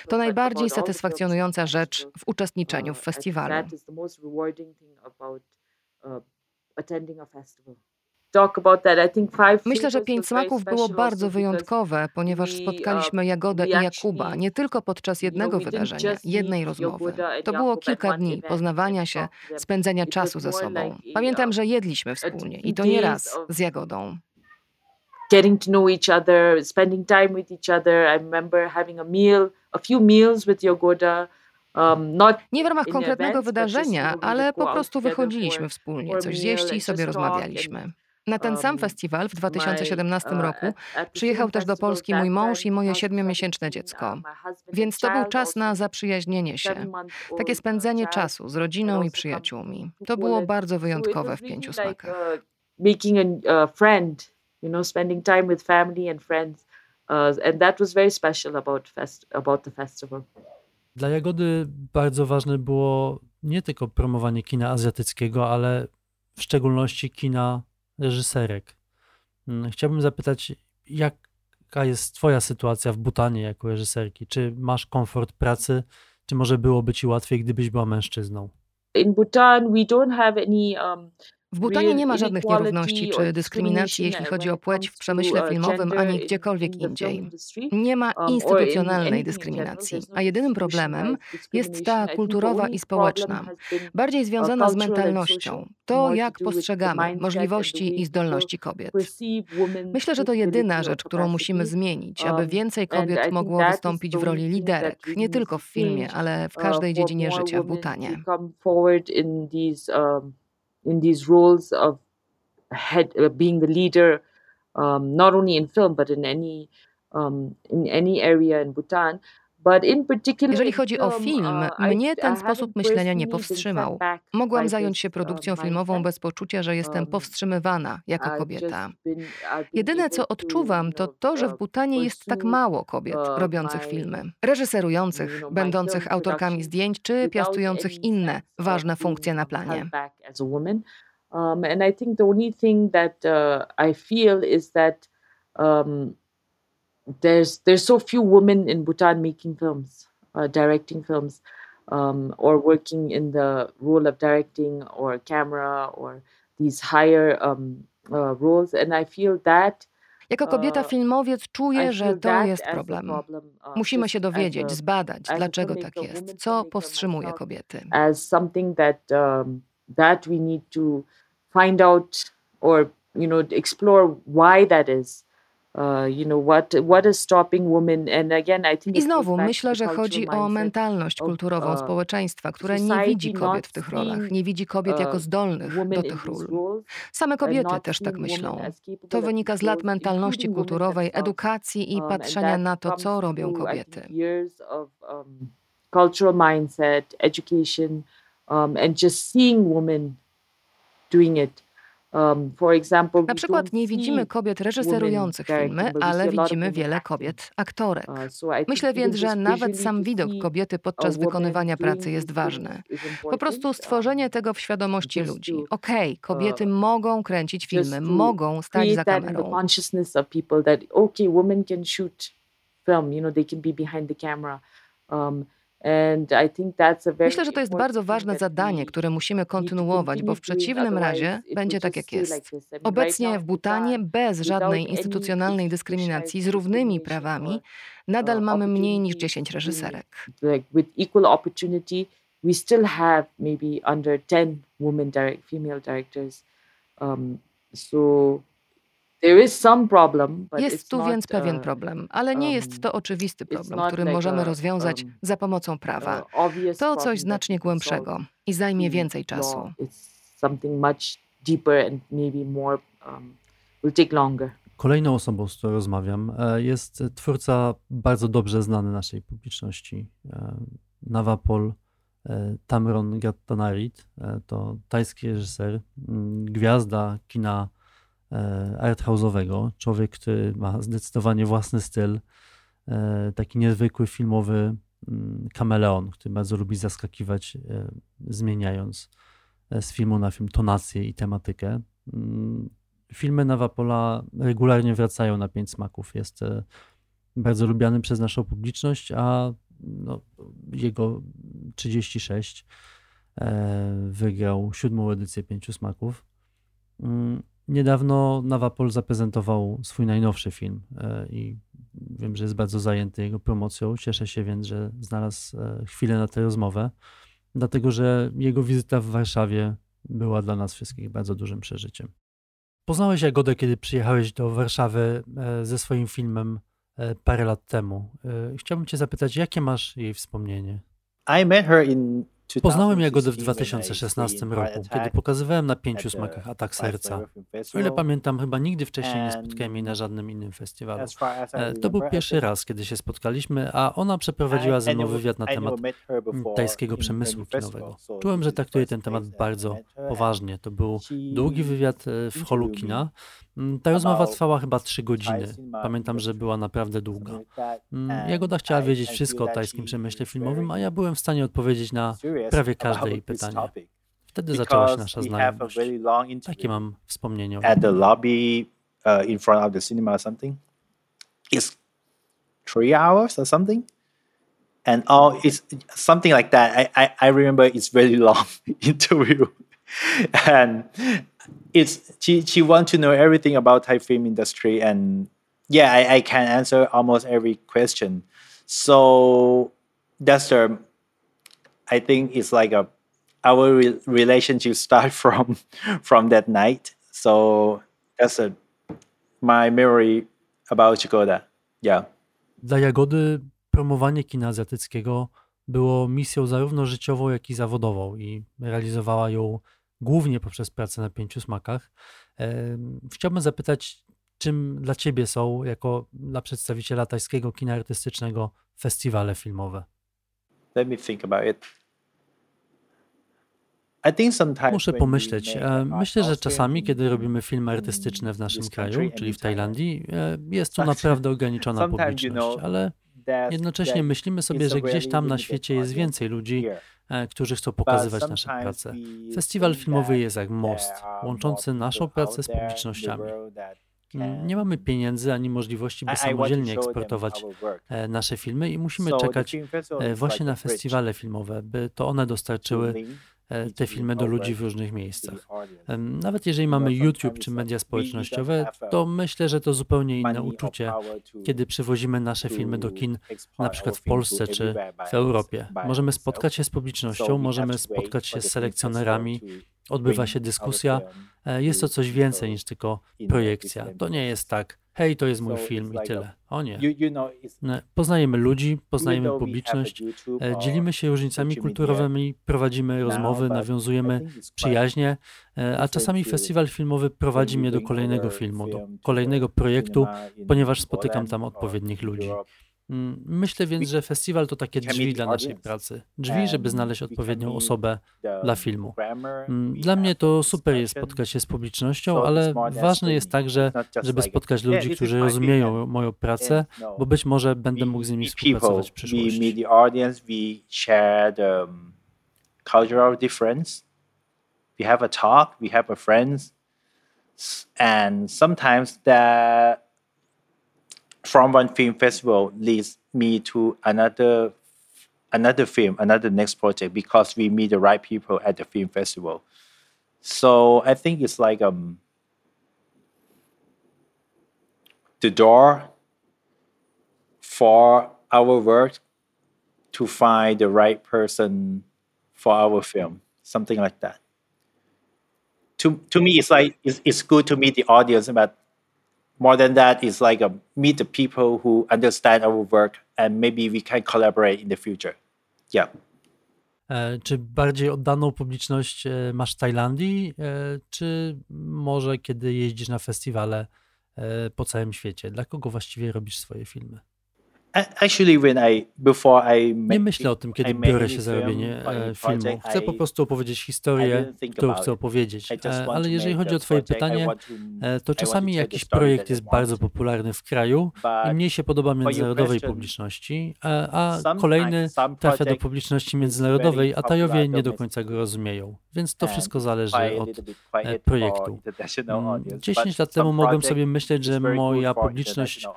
To najbardziej satysfakcjonująca rzecz w uczestniczeniu w uh, festiwalu. Myślę, że Pięć Smaków było bardzo wyjątkowe, ponieważ spotkaliśmy um, Jagodę i Jakuba nie tylko podczas jednego wydarzenia, jednej rozmowy. To było kilka dni poznawania się, spędzenia czasu ze sobą. Pamiętam, że jedliśmy wspólnie i to nie raz z Jagodą. Getting to know each other, spending time with each other. I remember having a meal, a few meals with Jagoda. Um, nie w ramach konkretnego wydarzenia, ale po prostu wychodziliśmy wspólnie, coś zjeść i sobie rozmawialiśmy. Na ten sam festiwal w 2017 uh, roku przyjechał też do Polski mój mąż i moje siedmiomiesięczne dziecko. Więc to był czas na zaprzyjaźnienie się, takie spędzenie czasu z rodziną i przyjaciółmi. To było bardzo wyjątkowe w pięciu smakach. Uh, making a friend, you know, spending time with family and friends. Uh, and that was very special about, fest about the festival. Dla Jagody bardzo ważne było nie tylko promowanie kina azjatyckiego, ale w szczególności kina reżyserek. Mm, chciałbym zapytać, jaka jest Twoja sytuacja w Butanie jako reżyserki? Czy masz komfort pracy, czy może byłoby Ci łatwiej, gdybyś była mężczyzną? In Bhutan, we don't have any um, w Butanie nie ma żadnych nierówności czy dyskryminacji, jeśli chodzi o płeć w przemyśle uh, filmowym ani gdziekolwiek indziej. Nie ma um, instytucjonalnej dyskryminacji, a jedynym problemem jest ta kulturowa i społeczna, bardziej uh, związana z mentalnością, to jak postrzegamy możliwości i zdolności kobiet. Myślę, że to jedyna rzecz, którą musimy zmienić, aby um, więcej kobiet mogło wystąpić w roli liderek, nie tylko w filmie, ale w uh, każdej dziedzinie życia w Butanie. In these roles of head uh, being the leader um, not only in film but in any um, in any area in Bhutan Jeżeli chodzi o film, uh, mnie ten sposób myślenia nie powstrzymał. Mogłam zająć się produkcją uh, filmową bez poczucia, że jestem um, powstrzymywana jako kobieta. Jedyne, co odczuwam, to to, że w Butanie jest tak mało kobiet robiących filmy, reżyserujących, będących autorkami zdjęć czy piastujących inne ważne funkcje na planie. Um, and I think the only thing that uh, I feel is that um, there's there's so few women in Bhutan making films, uh, directing films, um, or working in the role of directing or camera or these higher um, uh, roles, and I feel that. Jako kobieta uh, filmowiec czuję, że to jest problem. Uh, Musimy się dowiedzieć, zbadać, dlaczego tak jest, co powstrzymuje kobiety. As something that um, that we need to find out or you know explore why that is. I znowu myślę, że chodzi o mentalność kulturową uh, społeczeństwa, które nie widzi kobiet w tych rolach, nie widzi kobiet jako uh, zdolnych do tych ról. Same kobiety też tak myślą. To wynika z lat mentalności kulturowej, edukacji i um, patrzenia na to, co robią kobiety. Um, cultural mindset, education, um, and just seeing women doing it. Um, Na przykład nie widzimy kobiet reżyserujących filmy, ale widzimy wiele kobiet aktorek. Uh, Myślę więc, że nawet sam widok kobiety podczas wykonywania pracy jest ważny. Po prostu stworzenie tego w świadomości ludzi. Okej, okay, kobiety uh, mogą kręcić filmy, mogą stać za kamerą. Film, you know, they can be behind the camera. Um, Myślę, że to jest bardzo ważne zadanie, które musimy kontynuować, bo w przeciwnym razie będzie tak, jak jest. Obecnie w Butanie, bez żadnej instytucjonalnej dyskryminacji, z równymi prawami, nadal mamy mniej niż 10 reżyserek. We still have maybe under 10 women direct, female directors. Um, so jest tu więc pewien uh, problem, ale nie jest to um, oczywisty problem, który możemy rozwiązać um, za pomocą prawa. To coś znacznie głębszego i zajmie więcej czasu. Um, Kolejną osobą, z którą rozmawiam, e, jest twórca bardzo dobrze znany naszej publiczności. E, Nawapol e, Tamron Gattanarit. To tajski reżyser, gwiazda kina arthouse'owego. Człowiek, który ma zdecydowanie własny styl, e, taki niezwykły filmowy mm, kameleon, który bardzo lubi zaskakiwać, e, zmieniając z filmu na film tonację i tematykę. Mm, filmy Nawapola regularnie wracają na Pięć Smaków. Jest bardzo lubiany przez naszą publiczność, a no, jego 36 wygrał siódmą edycję Pięciu Smaków. Niedawno Nawapol zaprezentował swój najnowszy film e, i wiem, że jest bardzo zajęty jego promocją. Cieszę się więc, że znalazł e, chwilę na tę rozmowę, dlatego że jego wizyta w Warszawie była dla nas wszystkich bardzo dużym przeżyciem. Poznałeś Jagodę, kiedy przyjechałeś do Warszawy e, ze swoim filmem parę lat temu. Chciałbym Cię zapytać, jakie masz jej wspomnienie? I met her in Poznałem Jagodę w 2016 roku, kiedy pokazywałem na pięciu smakach Atak Serca. O ile pamiętam, chyba nigdy wcześniej nie spotkałem jej na żadnym innym festiwalu. E, to był pierwszy raz, kiedy się spotkaliśmy, a ona przeprowadziła ze mną wywiad na temat tajskiego przemysłu kinowego. Czułem, że traktuje ten temat bardzo poważnie. To był długi wywiad e, w holu kina, ta rozmowa trwała chyba trzy godziny. Pamiętam, że była naprawdę długa. Mm, Jagoda chciała wiedzieć wszystko o tajskim przemyśle filmowym, a ja byłem w stanie odpowiedzieć na prawie każde jej pytanie. Wtedy zaczęła się nasza znajomość. Takie mam wspomnienie. At the lobby uh, in front of the cinema or something. It's three hours or something. And oh, it's something like that. I, I, I remember it's very long (laughs) interview. and it's she she wants to know everything about Thai film industry and yeah I, I can answer almost every question. So that's the I think it's like a our re- relationship start (laughs) from from that night. So that's a my memory about Chigoda. Yeah. Dla Jagody promowanie kina azjatyckiego było misją zarówno życiową, jak i zawodową i realizowała ją głównie poprzez pracę na pięciu smakach. Chciałbym zapytać, czym dla Ciebie są, jako dla przedstawiciela tajskiego kina artystycznego, festiwale filmowe? Let me think about it. Muszę pomyśleć. E, myślę, że czasami, kiedy robimy filmy artystyczne w naszym kraju, czyli w Tajlandii, e, jest tu naprawdę ograniczona publiczność, ale jednocześnie myślimy sobie, że gdzieś tam na świecie jest więcej ludzi, e, którzy chcą pokazywać nasze prace. Festiwal filmowy jest jak most, łączący naszą pracę z publicznościami. Mm, nie mamy pieniędzy ani możliwości, by samodzielnie eksportować nasze filmy i musimy czekać właśnie na festiwale filmowe, by to one dostarczyły E, te filmy do ludzi w różnych miejscach. Nawet jeżeli mamy YouTube czy media społecznościowe, to myślę, że to zupełnie inne uczucie, kiedy przywozimy nasze filmy do kin, na przykład w Polsce czy w Europie. Możemy spotkać się z publicznością, możemy spotkać się z selekcjonerami, odbywa się dyskusja. E, jest to coś więcej niż tylko projekcja. To nie jest tak, hej, to jest mój film i tyle. O nie. Poznajemy ludzi, poznajemy publiczność, e, dzielimy się różnicami kulturowymi, prowadzimy rozmowy, nawiązujemy przyjaźnie, e, a czasami festiwal filmowy prowadzi mnie do kolejnego filmu, do kolejnego projektu, ponieważ spotykam tam odpowiednich ludzi. Mm, myślę więc, że festiwal to takie drzwi dla naszej pracy. Drzwi, żeby znaleźć odpowiednią osobę dla filmu. Mm, dla mnie to super jest spotkać się z publicznością, ale ważne jest także, żeby spotkać ludzi, którzy rozumieją moją pracę, no, bo być może będę mógł z nimi współpracować w przyszłości. cultural difference. We have a talk, we have a friends, and sometimes that from one film festival leads me to another another film, another next project because we meet the right people at the film festival. So I think it's like um the door for our work to find the right person for our film, something like that. To to me, it's like it's, it's good to meet the audience, but more than that is like a, meet the people who understand our work and maybe we can collaborate in the future. Yeah. E, czy bardziej oddaną publiczność e, masz w Tajlandii, e, czy może kiedy jeździsz na festiwale po całym świecie? Dla kogo właściwie robisz swoje filmy? Nie myślę o tym, kiedy biorę się za robienie e, filmu. Chcę po prostu opowiedzieć historię, którą chcę opowiedzieć. E, ale jeżeli chodzi o Twoje pytanie, e, to czasami jakiś projekt jest bardzo popularny w kraju i mniej się podoba międzynarodowej publiczności, a kolejny trafia do publiczności międzynarodowej, a Tajowie nie do końca go rozumieją. Więc to wszystko zależy od projektu. 10 mm, lat temu mogłem sobie myśleć, że moja publiczność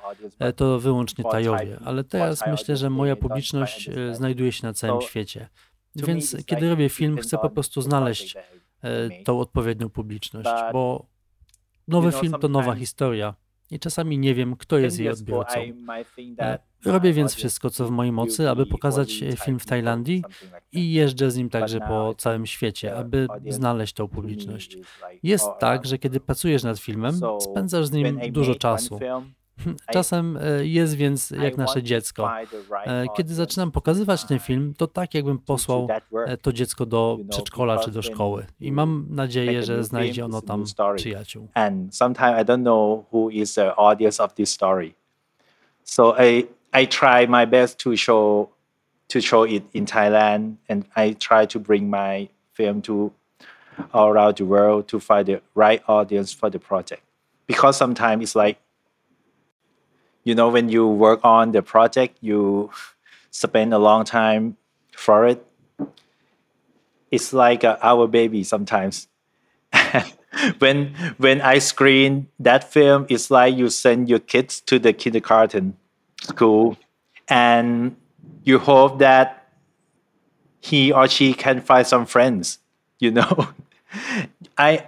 to wyłącznie Tajowie ale teraz myślę, że moja publiczność e, znajduje się na całym świecie. Więc kiedy robię film, chcę po prostu znaleźć e, tą odpowiednią publiczność, bo nowy film to nowa historia i czasami nie wiem, kto jest jej odbiorcą. E, robię więc wszystko, co w mojej mocy, aby pokazać film w Tajlandii i jeżdżę z nim także po całym świecie, aby znaleźć tą publiczność. Jest tak, że kiedy pracujesz nad filmem, spędzasz z nim dużo czasu. Czasem e, jest więc jak nasze dziecko. E, kiedy zaczynam pokazywać ten film, to tak jakbym posłał e, to dziecko do przedszkola czy do szkoły. I mam nadzieję, że znajdzie ono tam przyjaciół. And sometimes I don't know who is the audience of this story. So I I try my best to show to show it in Thailand and I try to bring my film to all around the world to find the right audience for the project. Because sometimes it's like you know when you work on the project you spend a long time for it. It's like uh, our baby sometimes. (laughs) When when i screen that film it's like you send your kids to the kindergarten school and you hope that he or she can find some friends you know? (laughs) I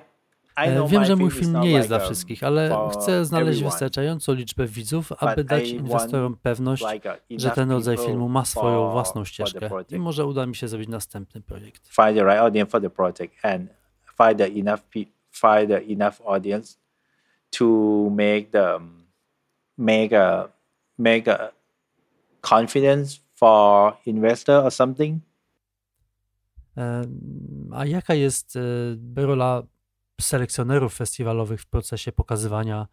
wiem, że mój film nie jest dla wszystkich, ale chcę znaleźć wystarczającą liczbę widzów, aby dać inwestorom pewność, że ten rodzaj filmu ma swoją własną ścieżkę i może uda mi się zrobić następny projekt. Find the right audience for the project and find the enough find the enough audience to make the make a make a confidence for investor or something. A jaka jest e, rola selekcjonerów festiwalowych w procesie pokazywania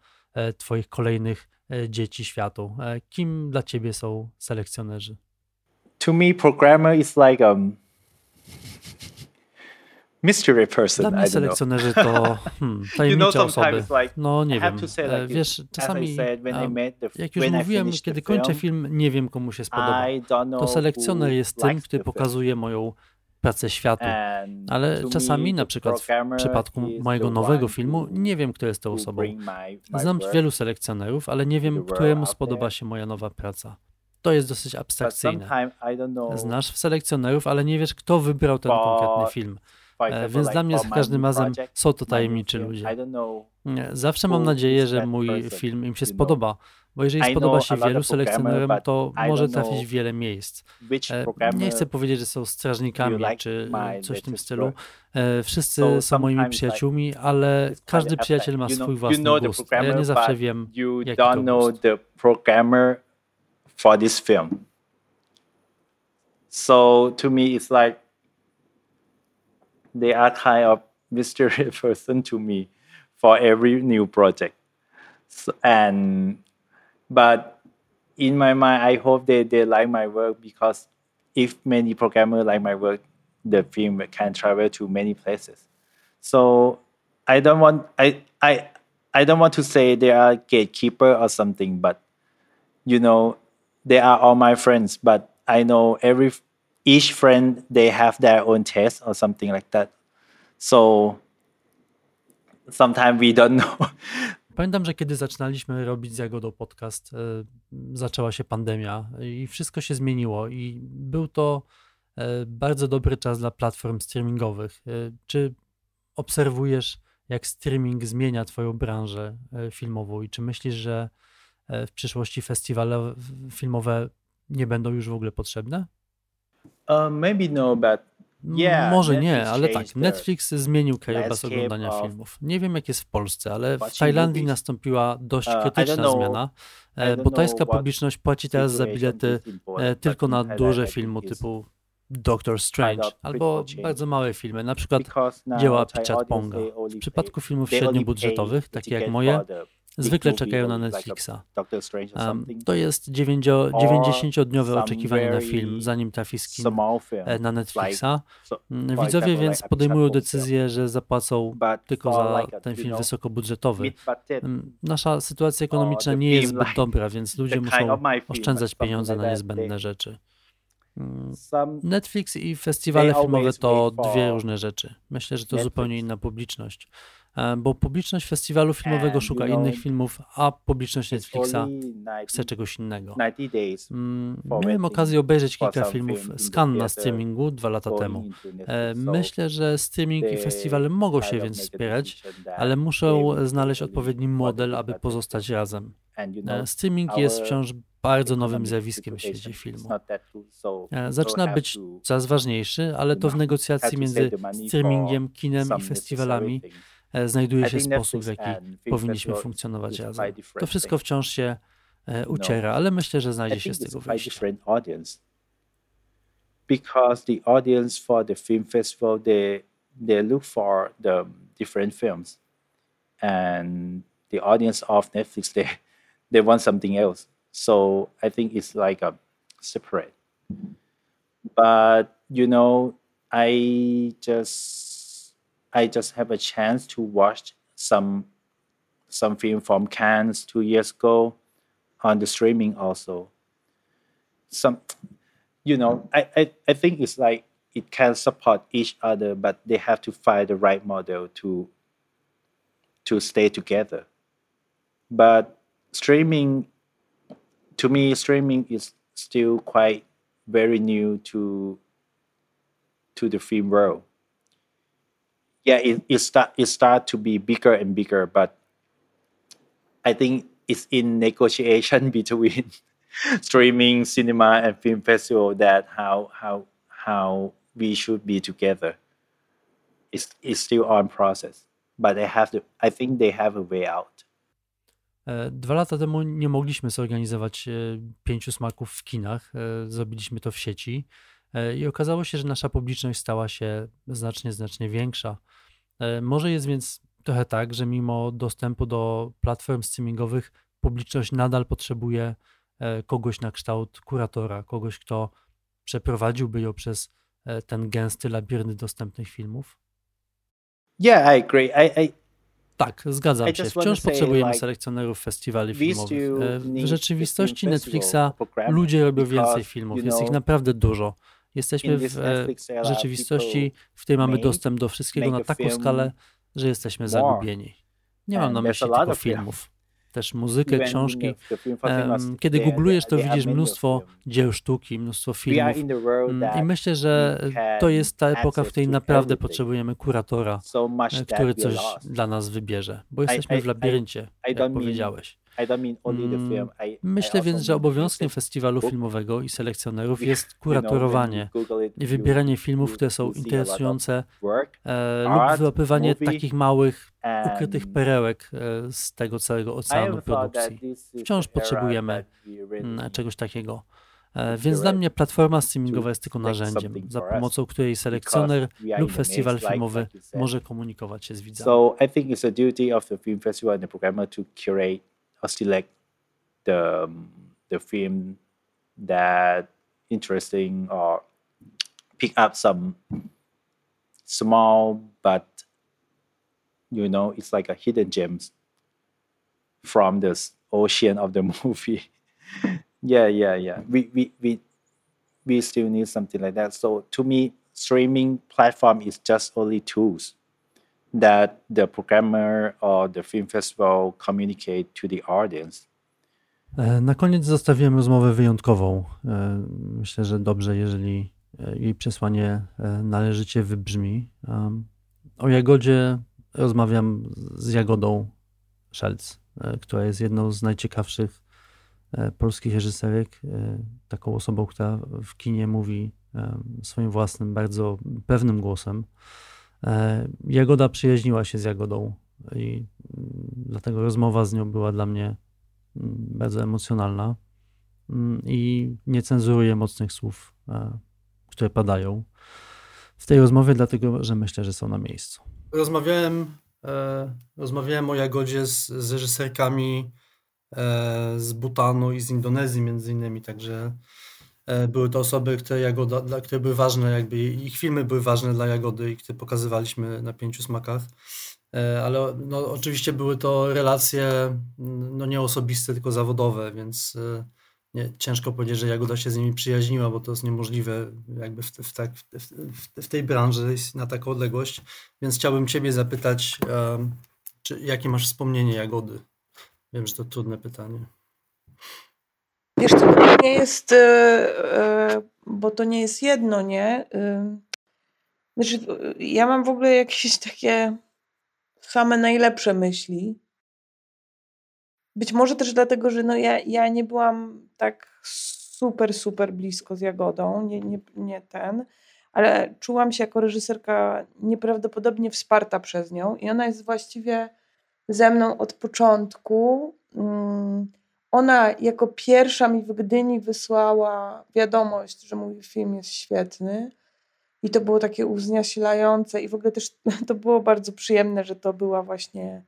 Twoich kolejnych dzieci światu. Kim dla Ciebie są selekcjonerzy? To me, programmer is like um, mystery person. Dla mnie selekcjonerzy to (laughs) hmm, tajemnicze osoby. No nie wiem, wiesz, czasami jak już mówiłem, kiedy kończę film, nie wiem komu się spodoba. To selekcjoner jest tym, który pokazuje moją pracę światu. Ale czasami, na przykład w przypadku mojego nowego filmu, nie wiem, kto jest tą osobą. Znam wielu selekcjonerów, ale nie wiem, któremu spodoba się moja nowa praca. To jest dosyć abstrakcyjne. Znasz selekcjonerów, ale nie wiesz, kto wybrał ten konkretny film. E, więc dla mnie za każdym razem są to tajemniczy ludzie. Zawsze mam nadzieję, że mój film im się spodoba, bo jeżeli spodoba się wielu selekcjonerom, to może trafić w wiele miejsc. E, nie chcę powiedzieć, że są strażnikami czy coś w tym stylu. E, wszyscy są moimi przyjaciółmi, ale każdy przyjaciel ma swój własny gust. Ja nie zawsze wiem, jaki to gust. for this film. So to me, it's like they are kind of mystery person to me for every new project. So, and but in my mind, I hope they, they like my work because if many programmers like my work, the film can travel to many places. So I don't want I I I don't want to say they are gatekeeper or something, but you know, they are all my friends. But I know every each friend they have their own taste or something like that. So sometimes we don't (laughs) know. Pamiętam, że kiedy zaczynaliśmy robić z Jagodą podcast, e, zaczęła się pandemia i wszystko się zmieniło i był to e, bardzo dobry czas dla platform streamingowych. E, czy obserwujesz, jak streaming zmienia Twoją branżę filmową i czy myślisz, że w przyszłości festiwale filmowe nie będą już w ogóle potrzebne? Uh, maybe no, but Yeah, Może Netflix nie, ale tak. Netflix zmienił krajobraz oglądania filmów. Nie wiem, jak jest w Polsce, ale w Tajlandii nastąpiła dość uh, krytyczna zmiana, e, bo tajska publiczność płaci teraz za bilety e, tylko na duże filmy typu Doctor Strange albo bardzo małe filmy, na przykład dzieła Pichat Ponga. W przypadku filmów średniobudżetowych, takich jak moje, zwykle czekają na Netflixa. to jest 90-dniowe oczekiwanie na film, zanim trafi skin e, na Netflixa. Mm, widzowie więc podejmują decyzję, że zapłacą tylko za ten film wysokobudżetowy. Mm, nasza sytuacja ekonomiczna nie jest zbyt dobra, więc ludzie muszą oszczędzać pieniądze na niezbędne rzeczy. Mm, Netflix i festiwale filmowe to dwie różne rzeczy. Myślę, że to zupełnie inna publiczność. E, bo publiczność festiwalu filmowego szuka innych filmów, a publiczność Netflixa chce czegoś innego. Mm, miałem okazję obejrzeć kilka filmów z Cannes na streamingu dwa lata temu. E, myślę, że streaming i festiwale mogą się więc wspierać, ale muszą znaleźć odpowiedni model, aby pozostać razem. E, streaming jest wciąż bardzo nowym zjawiskiem w świecie filmu. Zaczyna być coraz ważniejszy, ale to w negocjacji między streamingiem, kinem i festiwalami znajduje się sposób, w jaki powinniśmy funkcjonować razem. To wszystko wciąż się uciera, ale myślę, że znajdzie się z tego wyjście. Because the audience for the film festival, they, they look for the different films. And the audience of Netflix, (laughs) they, they want something else. So I think it's like a separate. But, you know, I just I just have a chance to watch some some film from Cannes two years ago on the streaming also. Some, you know, I, I, I think it's like it can support each other, but they have to find the right model to to stay together. But streaming, to me, streaming is still quite very new to to the film world yeah, it, it start it start to be bigger and bigger, but I think it's in negotiation (laughs) between streaming, cinema, and film festival that how how how we should be together. It's it's still on process, but they have to. I think they have a way out. Dwa lata temu nie mogliśmy zorganizować pięciu smaków w kinach. Zrobiliśmy to w sieci. E, I okazało się, że nasza publiczność stała się znacznie, znacznie większa. E, może jest więc trochę tak, że mimo dostępu do platform streamingowych publiczność nadal potrzebuje e, kogoś na kształt kuratora, kogoś, kto przeprowadziłby ją przez ten gęsty labirynt dostępnych filmów? Yeah, I agree. I, I, tak, zgadzam się. Wciąż potrzebujemy selekcjonerów festiwali filmowych. W rzeczywistości Netflixa ludzie robią więcej filmów. Jest ich naprawdę dużo. Jesteśmy w rzeczywistości, w której mamy dostęp do wszystkiego na taką skalę, że jesteśmy zagubieni. Nie mam na myśli tylko filmów też muzykę, książki. Kiedy googlujesz, to widzisz mnóstwo dzieł sztuki, mnóstwo filmów. Mm, I myślę, że to jest ta epoka, w której naprawdę potrzebujemy kuratora, e, który coś dla nas wybierze, bo jesteśmy w labiryncie, jak powiedziałeś. Mm, myślę więc, że obowiązkiem festiwalu filmowego i selekcjonerów (laughs) jest kuratorowanie i wybieranie filmów, które są interesujące e, lub wyłapywanie takich małych, ukrytych perełek e, z tego całego oceanu produkcji. Wciąż potrzebujemy mm, czegoś takiego. E, więc dla mnie platforma streamingowa jest tylko narzędziem, za pomocą której selekcjoner lub festiwal filmowy może komunikować się z widzami. So I think it's a duty of the film festival and the programmer to curate select the um, the film that interesting or pick up some small but you know it's like a hidden gems from the ocean of the (laughs) movie. Yeah yeah yeah. We, we we we still need something like that. So to me streaming platform is just only tools that the programmer or the film festival communicate to the audience. E, na koniec zostawiłem rozmowę wyjątkową. E, myślę, że dobrze, jeżeli e, jej przesłanie należycie wybrzmi. O Jagodzie rozmawiam z Jagodą Szelc, która jest jedną z najciekawszych polskich reżyserek, taką osobą, która w kinie mówi swoim własnym, bardzo pewnym głosem. E, Jagoda przyjaźniła się z Jagodą i mm, dlatego rozmowa z nią była dla mnie mm, bardzo emocjonalna mm, i nie cenzuruję mocnych słów, e, które padają w tej rozmowie, dlatego że myślę, że są na miejscu. Rozmawiałem, e, rozmawiałem o Jagodzie z, z reżyserkami z Butanu i z Indonezji między innymi, także były to osoby, które, Jagoda, dla, które były ważne, jakby ich filmy były ważne dla Jagody i które pokazywaliśmy na pięciu smakach. E, ale no, oczywiście były to relacje no, nie osobiste, tylko zawodowe, więc e, nie, ciężko powiedzieć, że Jagoda się z nimi przyjaźniła, bo to jest niemożliwe jakby w, w, tak, w, w tej branży na taką odległość. Więc chciałbym Ciebie zapytać, czy, jakie masz wspomnienie Jagody? Wiem, że to trudne pytanie. Wiesz co, to nie jest, e, e, bo to nie jest jedno, nie? Znaczy, ja mam w ogóle jakieś (laughs) takie same najlepsze myśli. Być może też dlatego, że no ja, ja nie byłam tak super, super blisko z Jagodą, nie, nie, nie ten, ale czułam się jako reżyserka nieprawdopodobnie wsparta przez nią i ona jest właściwie ze mną od początku. Mm, ona jako pierwsza mi w Gdyni wysłała wiadomość, że mój film jest świetny. I to było takie uzniasilające i w ogóle też (laughs) to było bardzo przyjemne, że to była właśnie,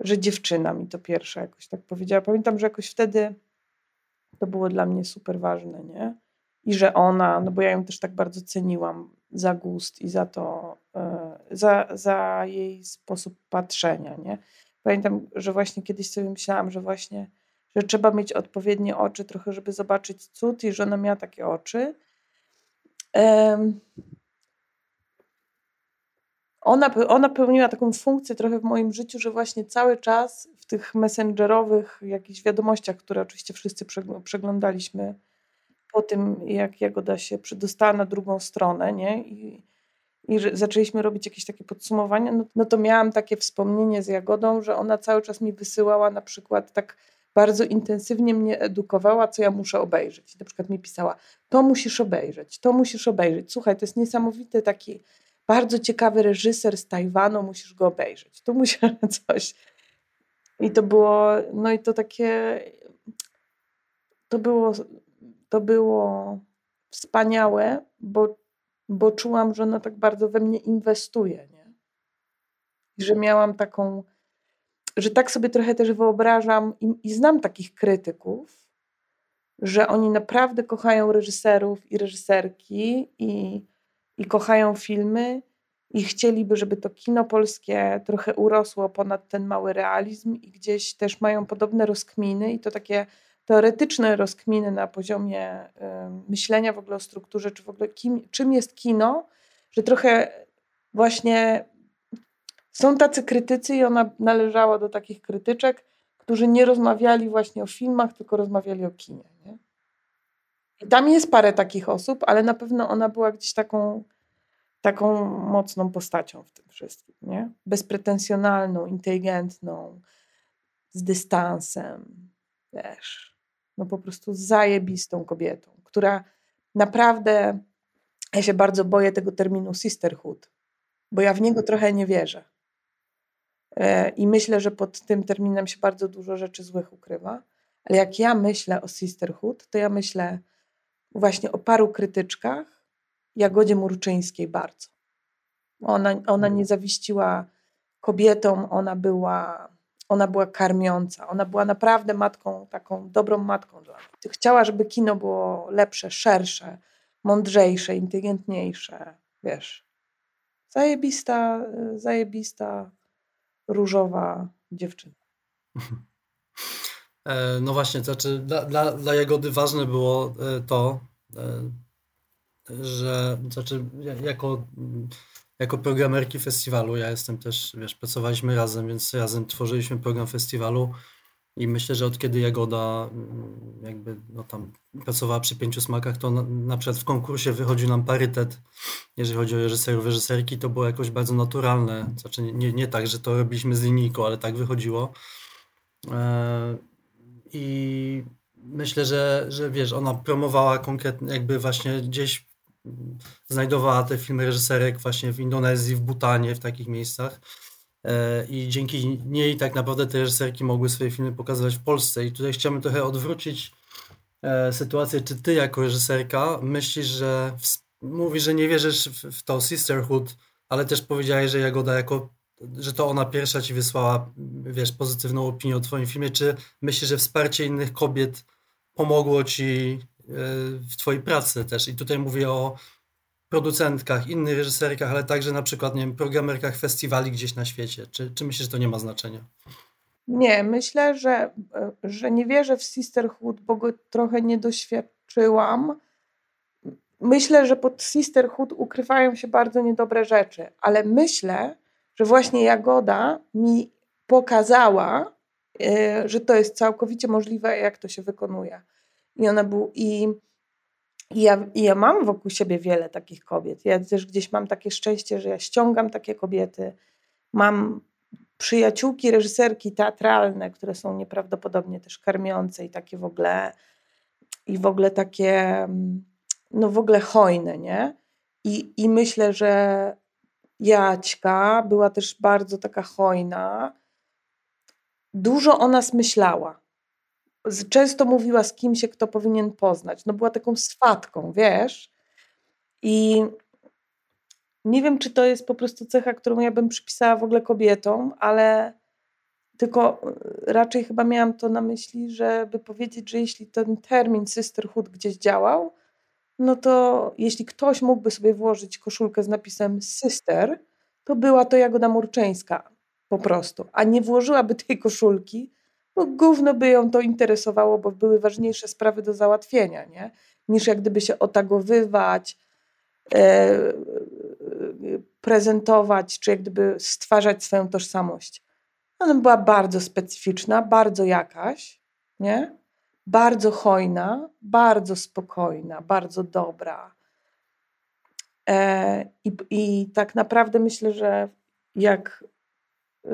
że dziewczyna mi to pierwsza jakoś tak powiedziała. Pamiętam, że jakoś wtedy to było dla mnie super ważne, nie? I że ona, no bo ja ją też tak bardzo ceniłam za gust i za to, e, za, za jej sposób patrzenia, nie? Pamiętam, że właśnie kiedyś sobie myślałam, że właśnie że trzeba mieć odpowiednie oczy trochę, żeby zobaczyć cud i że ona miała takie oczy. Ona, ona pełniła taką funkcję trochę w moim życiu, że właśnie cały czas w tych messengerowych jakichś wiadomościach, które oczywiście wszyscy przeglądaliśmy po tym, jak Jagoda się przedostała na drugą stronę, nie? I, i zaczęliśmy robić jakieś takie podsumowania, no, no to miałam takie wspomnienie z Jagodą, że ona cały czas mi wysyłała na przykład tak bardzo intensywnie mnie edukowała, co ja muszę obejrzeć. Na przykład mi pisała, to musisz obejrzeć, to musisz obejrzeć. Słuchaj, to jest niesamowity taki bardzo ciekawy reżyser z Tajwanu, musisz go obejrzeć. Tu musisz (laughs) coś. I to było, no i to takie, to było, to było wspaniałe, bo, bo czułam, że ona tak bardzo we mnie inwestuje, nie? I że miałam taką, że tak sobie trochę też wyobrażam i, i znam takich krytyków, że oni naprawdę kochają reżyserów i reżyserki i, i kochają filmy i chcieliby, żeby to kino polskie trochę urosło ponad ten mały realizm i gdzieś też mają podobne rozkminy i to takie teoretyczne rozkminy na poziomie y, myślenia w ogóle o strukturze, czy w ogóle kim, czym jest kino, że trochę właśnie są tacy krytycy i ona należała do takich krytyczek, którzy nie rozmawiali właśnie o filmach, tylko rozmawiali o kinie. Nie? I tam jest parę takich osób, ale na pewno ona była gdzieś taką, taką mocną postacią w tym wszystkim. Nie? Bezpretensjonalną, inteligentną, z dystansem, wiesz, no po prostu zajebistą kobietą, która naprawdę, ja się bardzo boję tego terminu sisterhood, bo ja w niego trochę nie wierzę. E, I myślę, że pod tym terminem się bardzo dużo rzeczy złych ukrywa. Ale jak ja myślę o sisterhood, to ja myślę właśnie o paru krytyczkach, Jagodzie Murczyńskiej bardzo. Ona, ona nie zawiściła kobietom, ona była, ona była karmiąca, ona była naprawdę matką, taką dobrą matką dla mnie. Chciała, żeby kino było lepsze, szersze, mądrzejsze, inteligentniejsze, wiesz. Zajebista, zajebista, różowa dziewczyna. (laughs) E, no właśnie, to znaczy dla, dla, dla Jagody ważne było e, to, e, że znaczy jako, jako programerki festiwalu, ja jestem też, wiesz, pracowaliśmy razem, więc razem tworzyliśmy program festiwalu i myślę, że od kiedy Jagoda mm, jakby no tam pracowała przy pięciu smakach, to na, na przykład w konkursie wychodził nam parytet, jeżeli chodzi o reżyserów, reżyserki, to było jakoś bardzo naturalne. Znaczy nie, nie tak, że to robiliśmy z linijką, ale tak wychodziło. I myślę, że, że wiesz, ona promowała konkretnie, jakby właśnie gdzieś znajdowała te filmy reżyserek właśnie w Indonezji, w Butanie, w takich miejscach. E, I dzięki niej tak naprawdę te reżyserki mogły swoje filmy pokazywać w Polsce. I tutaj chciałbym trochę odwrócić e, sytuację. Czy ty jako reżyserka myślisz, że mówisz, że nie wierzysz w, w to sisterhood, ale też powiedziałeś, że Jagoda jako że to ona pierwsza ci wysłała, wiesz, pozytywną opinię o twoim filmie, czy myślisz, że wsparcie innych kobiet pomogło ci e, w twojej pracy też? I tutaj mówię o producentkach, innych reżyserkach, ale także na przykład, nie wiem, programerkach festiwali gdzieś na świecie. Czy, czy myślisz, że to nie ma znaczenia? Nie, myślę, że, że nie wierzę w sisterhood, bo go trochę nie doświadczyłam. Myślę, że pod sisterhood ukrywają się bardzo niedobre rzeczy, ale myślę, że właśnie Jagoda mi pokazała, e, że to jest całkowicie możliwe, jak to się wykonuje. I ona był i, i, ja, i ja mam wokół siebie wiele takich kobiet. Ja też gdzieś mam takie szczęście, że ja ściągam takie kobiety. Mam przyjaciółki, reżyserki teatralne, które są nieprawdopodobnie też karmiące i takie w ogóle i w ogóle takie no w ogóle hojne, nie? I, i myślę, że Jaćka była też bardzo taka hojna. Dużo o nas myślała. Często mówiła z kim się kto powinien poznać. No była taką swatką, wiesz. I nie wiem, czy to jest po prostu cecha, którą ja bym przypisała w ogóle kobietom, ale tylko e, raczej chyba miałam to na myśli, żeby powiedzieć, że jeśli ten termin sisterhood gdzieś działał, no to jeśli ktoś mógłby sobie włożyć koszulkę z napisem sister, to była to Jagoda Murczeńska po prostu, a nie włożyłaby tej koszulki, bo gówno by ją to interesowało, bo były ważniejsze sprawy do załatwienia, nie? niż jak gdyby się otagowywać, e, prezentować, czy jak gdyby stwarzać swoją tożsamość. Ona była bardzo specyficzna, bardzo jakaś, nie? bardzo hojna, bardzo spokojna, bardzo dobra. E, I, I tak naprawdę myślę, że jak y,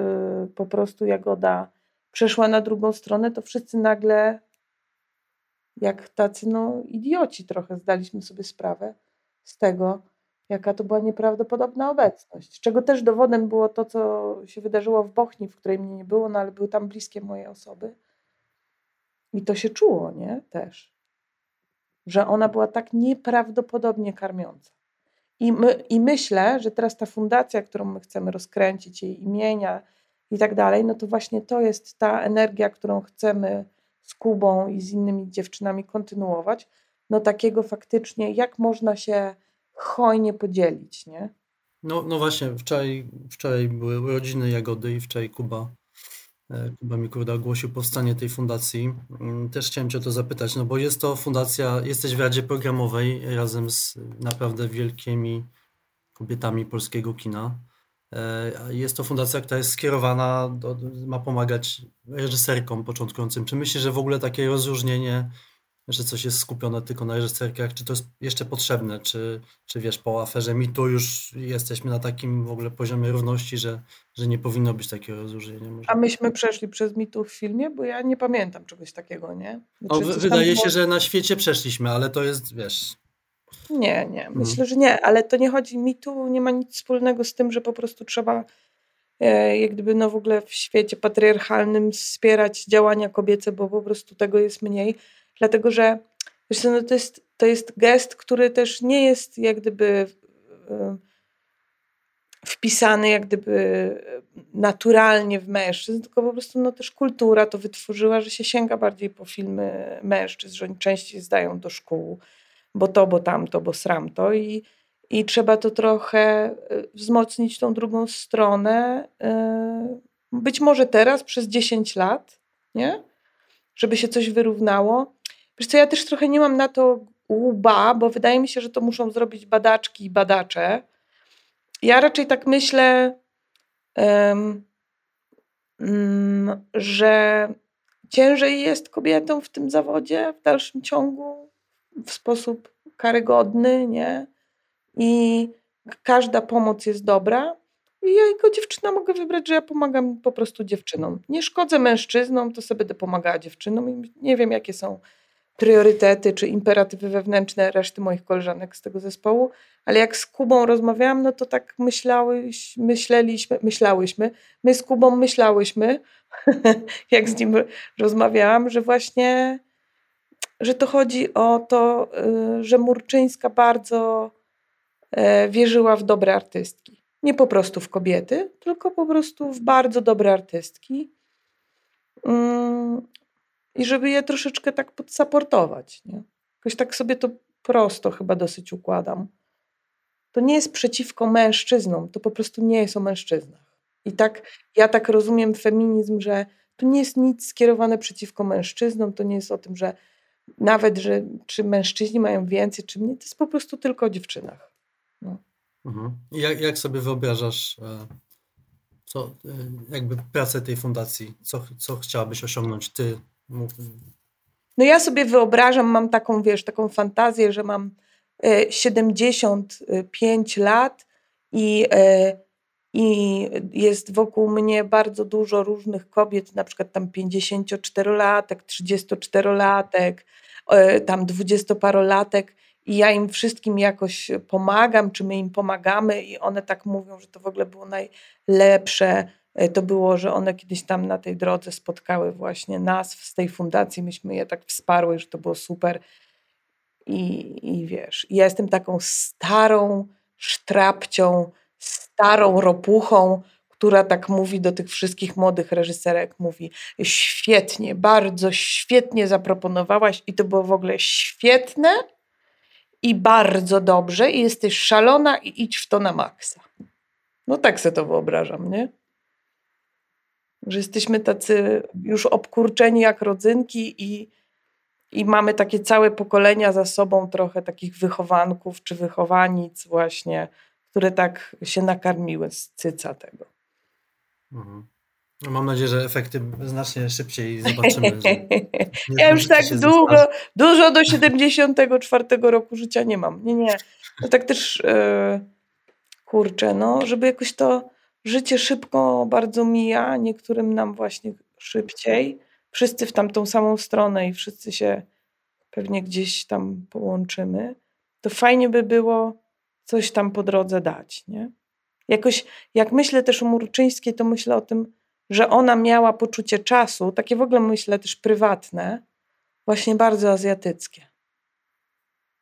po prostu Jagoda przeszła na drugą stronę, to wszyscy nagle, jak tacy no, idioci trochę, zdaliśmy sobie sprawę z tego, jaka to była nieprawdopodobna obecność. Czego też dowodem było to, co się wydarzyło w Bochni, w której mnie nie było, no ale były tam bliskie moje osoby. I to się czuło, nie? Też. Że ona była tak nieprawdopodobnie karmiąca. I, my, I myślę, że teraz ta fundacja, którą my chcemy rozkręcić, jej imienia i tak dalej, no to właśnie to jest ta energia, którą chcemy z Kubą i z innymi dziewczynami kontynuować. No takiego faktycznie, jak można się hojnie podzielić, nie? No, no właśnie, wczoraj, wczoraj były urodziny Jagody i wczoraj Kuba, e, Kuba Mikurda ogłosił powstanie tej fundacji. Mm, też chciałem Cię o to zapytać, no bo jest to fundacja, jesteś w Radzie Programowej razem z naprawdę wielkimi kobietami polskiego kina. E, jest to fundacja, która jest skierowana, do, ma pomagać reżyserkom początkującym. Czy myślisz, że w ogóle takie rozróżnienie że coś jest skupione tylko na reżyserkach, czy to jest jeszcze potrzebne, czy, czy wiesz, po aferze tu już jesteśmy na takim w ogóle poziomie równości, że, że nie powinno być takiego rozróżnienia. Może. A myśmy przeszli przez tu w filmie, bo ja nie pamiętam czegoś takiego, nie? Znaczy, o, wydaje się, było... że na świecie przeszliśmy, ale to jest, wiesz... Nie, nie, mhm. myślę, że nie, ale to nie chodzi, tu nie ma nic wspólnego z tym, że po prostu trzeba e, jak gdyby no w ogóle w świecie patriarchalnym wspierać działania kobiece, bo po prostu tego jest mniej dlatego że wiesz co, no to, jest, to jest gest, który też nie jest jak gdyby wpisany jak gdyby naturalnie w mężczyzn, tylko po prostu no też kultura to wytworzyła, że się sięga bardziej po filmy mężczyzn, że oni częściej zdają do szkół, bo to, bo tamto, bo sramto i, i trzeba to trochę e, wzmocnić tą drugą stronę. E, być może teraz przez 10 lat, nie? Żeby się coś wyrównało. Wiesz co, ja też trochę nie mam na to łba, bo wydaje mi się, że to muszą zrobić badaczki i badacze. Ja raczej tak myślę, um, um, że ciężej jest kobietom w tym zawodzie w dalszym ciągu w sposób karygodny, nie? I każda pomoc jest dobra. I ja jako dziewczyna mogę wybrać, że ja pomagam po prostu dziewczynom. Nie szkodzę mężczyznom, to sobie będę pomagała dziewczynom nie wiem, jakie są priorytety czy imperatywy wewnętrzne reszty moich koleżanek z tego zespołu, ale jak z Kubą rozmawiałam, no to tak myślałeś, myśleliśmy, myślałyśmy, my z Kubą myślałyśmy, (laughs) jak z nim rozmawiałam, że właśnie, że to chodzi o to, y, że Murczyńska bardzo e, wierzyła w dobre artystki. Nie po prostu w kobiety, tylko po prostu w bardzo dobre artystki. Mm, i żeby je troszeczkę tak podsaportować. Nie? Jakoś tak sobie to prosto chyba dosyć układam. To nie jest przeciwko mężczyznom, to po prostu nie jest o mężczyznach. I tak ja tak rozumiem feminizm, że to nie jest nic skierowane przeciwko mężczyznom, to nie jest o tym, że nawet, że czy mężczyźni mają więcej, czy mniej, to jest po prostu tylko o dziewczynach. No. Mhm. Jak, jak sobie wyobrażasz e, co, e, jakby pracę tej fundacji? Co, co chciałabyś osiągnąć ty no ja sobie wyobrażam, mam taką, wiesz, taką fantazję, że mam 75 e, lat i, i jest wokół mnie bardzo dużo różnych kobiet, na przykład tam 54-latek, 34-latek, e, tam 20-parolatek i ja im wszystkim jakoś pomagam, czy my im pomagamy i one tak mówią, że to w ogóle było najlepsze. E, to było, że one kiedyś tam na tej drodze spotkały właśnie nas z tej fundacji, myśmy je tak wsparły, że to było super. I, i wiesz, ja jestem taką starą sztrapcią, starą ropuchą, która tak mówi do tych wszystkich młodych reżyserek, mówi świetnie, bardzo świetnie zaproponowałaś i to było w ogóle świetne i bardzo dobrze i jesteś szalona i idź w to na maksa. No tak sobie to wyobrażam, nie? że jesteśmy tacy już obkurczeni jak rodzynki i, i mamy takie całe pokolenia za sobą, trochę takich wychowanków czy wychowanic właśnie, które tak się nakarmiły z cyca tego. Mhm. No mam nadzieję, że efekty znacznie szybciej (laughs) zobaczymy. ja już tak długo, dużo do 74 roku życia nie mam. Nie, nie. No tak też yy, kurczę, no, żeby jakoś to życie szybko bardzo mija, niektórym nam właśnie szybciej. Wszyscy w tamtą samą stronę i wszyscy się pewnie gdzieś tam połączymy. To fajnie by było coś tam po drodze dać, nie? Jakoś, jak myślę też o Murczyńskiej, to myślę o tym, że ona miała poczucie czasu, takie w ogóle myślę też prywatne, właśnie bardzo azjatyckie.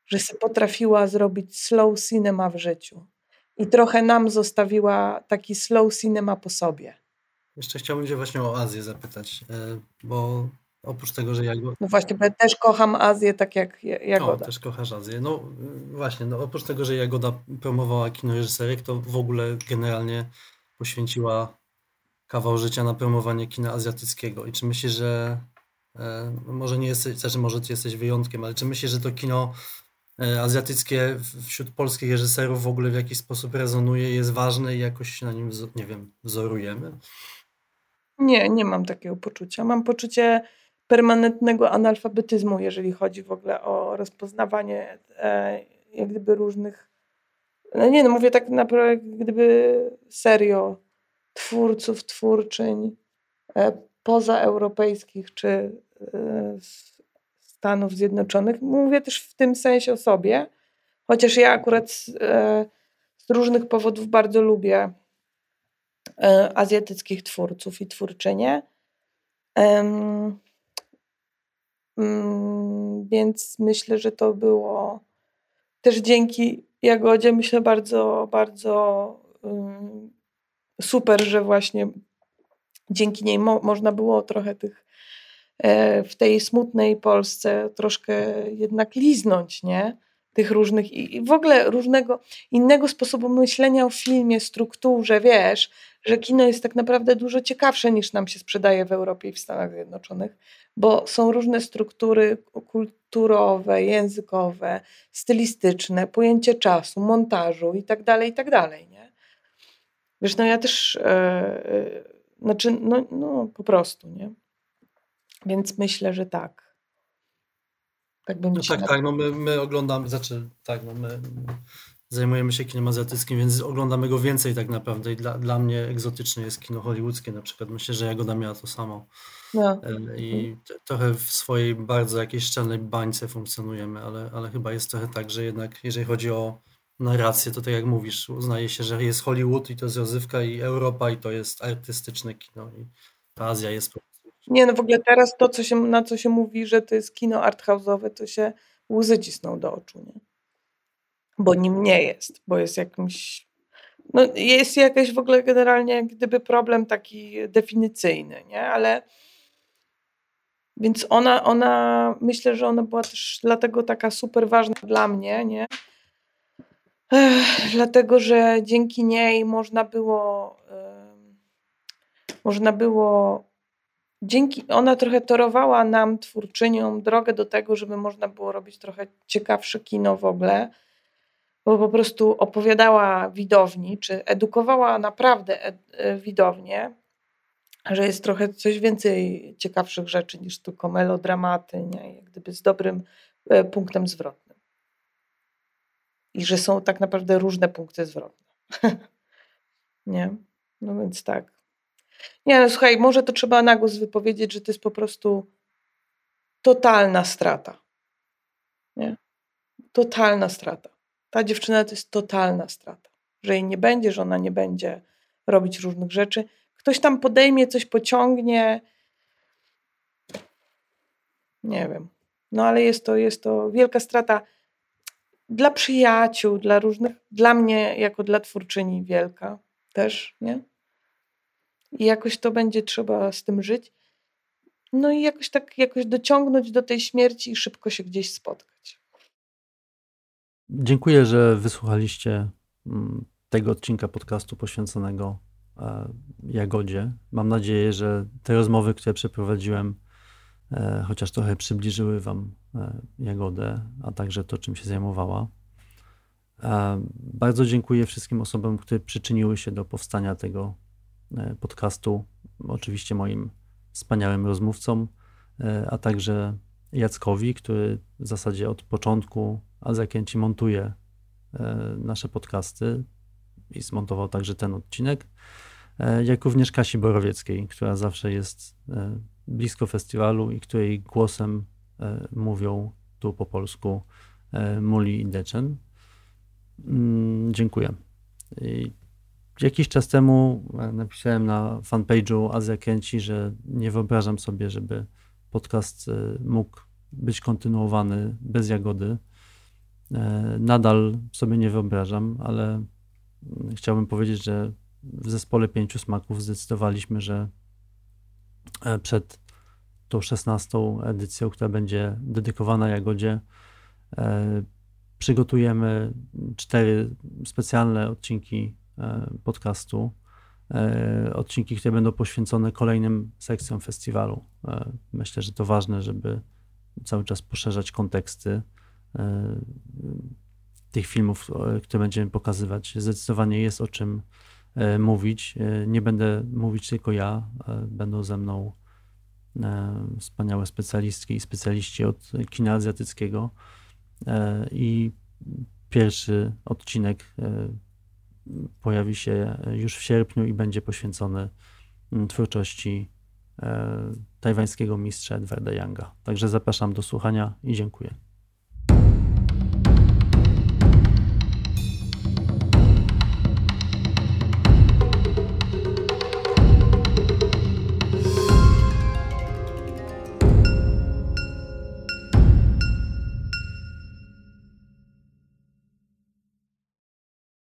że się potrafiła zrobić slow cinema w życiu. I trochę nam zostawiła taki slow cinema po sobie. Jeszcze chciałbym Cię właśnie o Azję zapytać, e, bo oprócz tego, że Jagoda... No właśnie, bo ja też kocham Azję tak jak Jagoda. O, też kochasz Azję. No właśnie, no oprócz tego, że Jagoda promowała kino reżyserek, to w ogóle generalnie poświęciła kawał życia na promowanie kina azjatyckiego. I czy myślisz, że e, może nie jesteś, znaczy może ty jesteś wyjątkiem, ale czy myślisz, że to kino e, azjatyckie wśród polskich reżyserów w ogóle w jakiś sposób rezonuje, jest ważne i jakoś się na nim, nie wiem, wzorujemy? Nie, nie mam takiego poczucia. Mam poczucie permanentnego analfabetyzmu, jeżeli chodzi w ogóle o rozpoznawanie e, jak gdyby różnych. No nie, no mówię tak naprawdę, gdyby serio twórców, twórczyń e, pozaeuropejskich czy e, Stanów Zjednoczonych. Mówię też w tym sensie o sobie, chociaż ja akurat z, e, z różnych powodów bardzo lubię azjatyckich twórców i twórczynie. Więc myślę, że to było też dzięki Jagodzie, myślę, bardzo, bardzo super, że właśnie dzięki niej mo można było trochę tych e, w tej smutnej Polsce troszkę jednak liznąć, nie? Tych różnych i w ogóle różnego innego sposobu myślenia o filmie, strukturze, wiesz, że kino jest tak naprawdę dużo ciekawsze niż nam się sprzedaje w Europie i w Stanach Zjednoczonych, bo są różne struktury kulturowe, językowe, stylistyczne, pojęcie czasu, montażu i tak dalej, i tak dalej, nie? Wiesz, no ja też, e, e, znaczy, no, no po prostu, nie? Więc myślę, że tak. Tak bym no tak, tak, no my, my oglądamy, znaczy, tak, no my zajmujemy się kinem azjatyckim, więc oglądamy go więcej tak naprawdę i dla, dla mnie egzotyczne jest kino hollywoodzkie na przykład. Myślę, że Jagoda miała to samo. No. I trochę w swojej bardzo jakiejś szczelnej bańce funkcjonujemy, ale, ale chyba jest trochę tak, że jednak jeżeli chodzi o narrację, to tak jak mówisz, uznaje się, że jest Hollywood i to jest rozrywka i Europa i to jest artystyczne kino i Azja jest po prostu... Nie, no w ogóle teraz to, co się, na co się mówi, że to jest kino arthouse'owe, to się łzy cisną do oczu, nie? Bo nim nie jest, bo jest jakimś... No jest jakaś w ogóle generalnie gdyby problem taki definicyjny, nie? Ale... Więc ona, ona, myślę, że ona była też dlatego taka super ważna dla mnie, nie? Ech, dlatego, że dzięki niej można było, można było, dzięki, ona trochę torowała nam, twórczyniom, drogę do tego, żeby można było robić trochę ciekawsze kino w ogóle, bo po prostu opowiadała widowni, czy edukowała naprawdę ed, e, widownię, że jest trochę coś więcej ciekawszych rzeczy niż tylko melodramaty, nie? jak gdyby z dobrym e, punktem zwrotnym i że są tak naprawdę różne punkty zwrotne. (laughs) nie? No więc tak. Nie, no słuchaj, może to trzeba na głos wypowiedzieć, że to jest po prostu totalna strata. Nie? Totalna strata. Ta dziewczyna to jest totalna strata. Że jej nie będzie, że ona nie będzie robić różnych rzeczy. Ktoś tam podejmie, coś pociągnie. Nie wiem. No ale jest to, jest to wielka strata dla przyjaciół, dla różnych, dla mnie jako dla twórczyni wielka też, nie? I jakoś to będzie trzeba z tym żyć. No i jakoś tak, jakoś dociągnąć do tej śmierci i szybko się gdzieś spotkać. Dziękuję, że wysłuchaliście mm, tego odcinka podcastu poświęconego e, Jagodzie. Mam nadzieję, że te rozmowy, które przeprowadziłem, E, chociaż trochę przybliżyły Wam e, Jagodę, a także to, czym się zajmowała. Bardzo dziękuję wszystkim osobom, które przyczyniły się do powstania tego podcastu. Oczywiście moim wspaniałym rozmówcom, a także Jackowi, który w zasadzie od początku Azakięci montuje nasze podcasty i zmontował także ten odcinek, jak również Kasi Borowieckiej, która zawsze jest blisko festiwalu i której głosem e, mówią tu po polsku e, Muli i Deczen. Mm, dziękuję. Jakiś czas temu e, napisałem na fanpage'u Azja Kęci, że nie wyobrażam sobie, żeby podcast mógł być kontynuowany bez Jagody. Nadal sobie nie wyobrażam, ale chciałbym powiedzieć, że w zespole pięciu smaków zdecydowaliśmy, że przed tą szesnastą edycją, która będzie dedykowana Jagodzie, przygotujemy cztery specjalne odcinki podcastu E, odcinki, które będą poświęcone kolejnym sekcjom festiwalu. E, myślę, że to ważne, żeby cały czas poszerzać konteksty e, tych filmów, które będziemy pokazywać. Zdecydowanie jest o czym mówić. Nie będę mówić tylko ja, będą ze mną wspaniałe specjalistki i specjaliści od kina azjatyckiego. I pierwszy odcinek pojawi się już w sierpniu i będzie poświęcony mm, twórczości e, tajwańskiego mistrza Edwarda Younga. Także zapraszam do słuchania i dziękuję.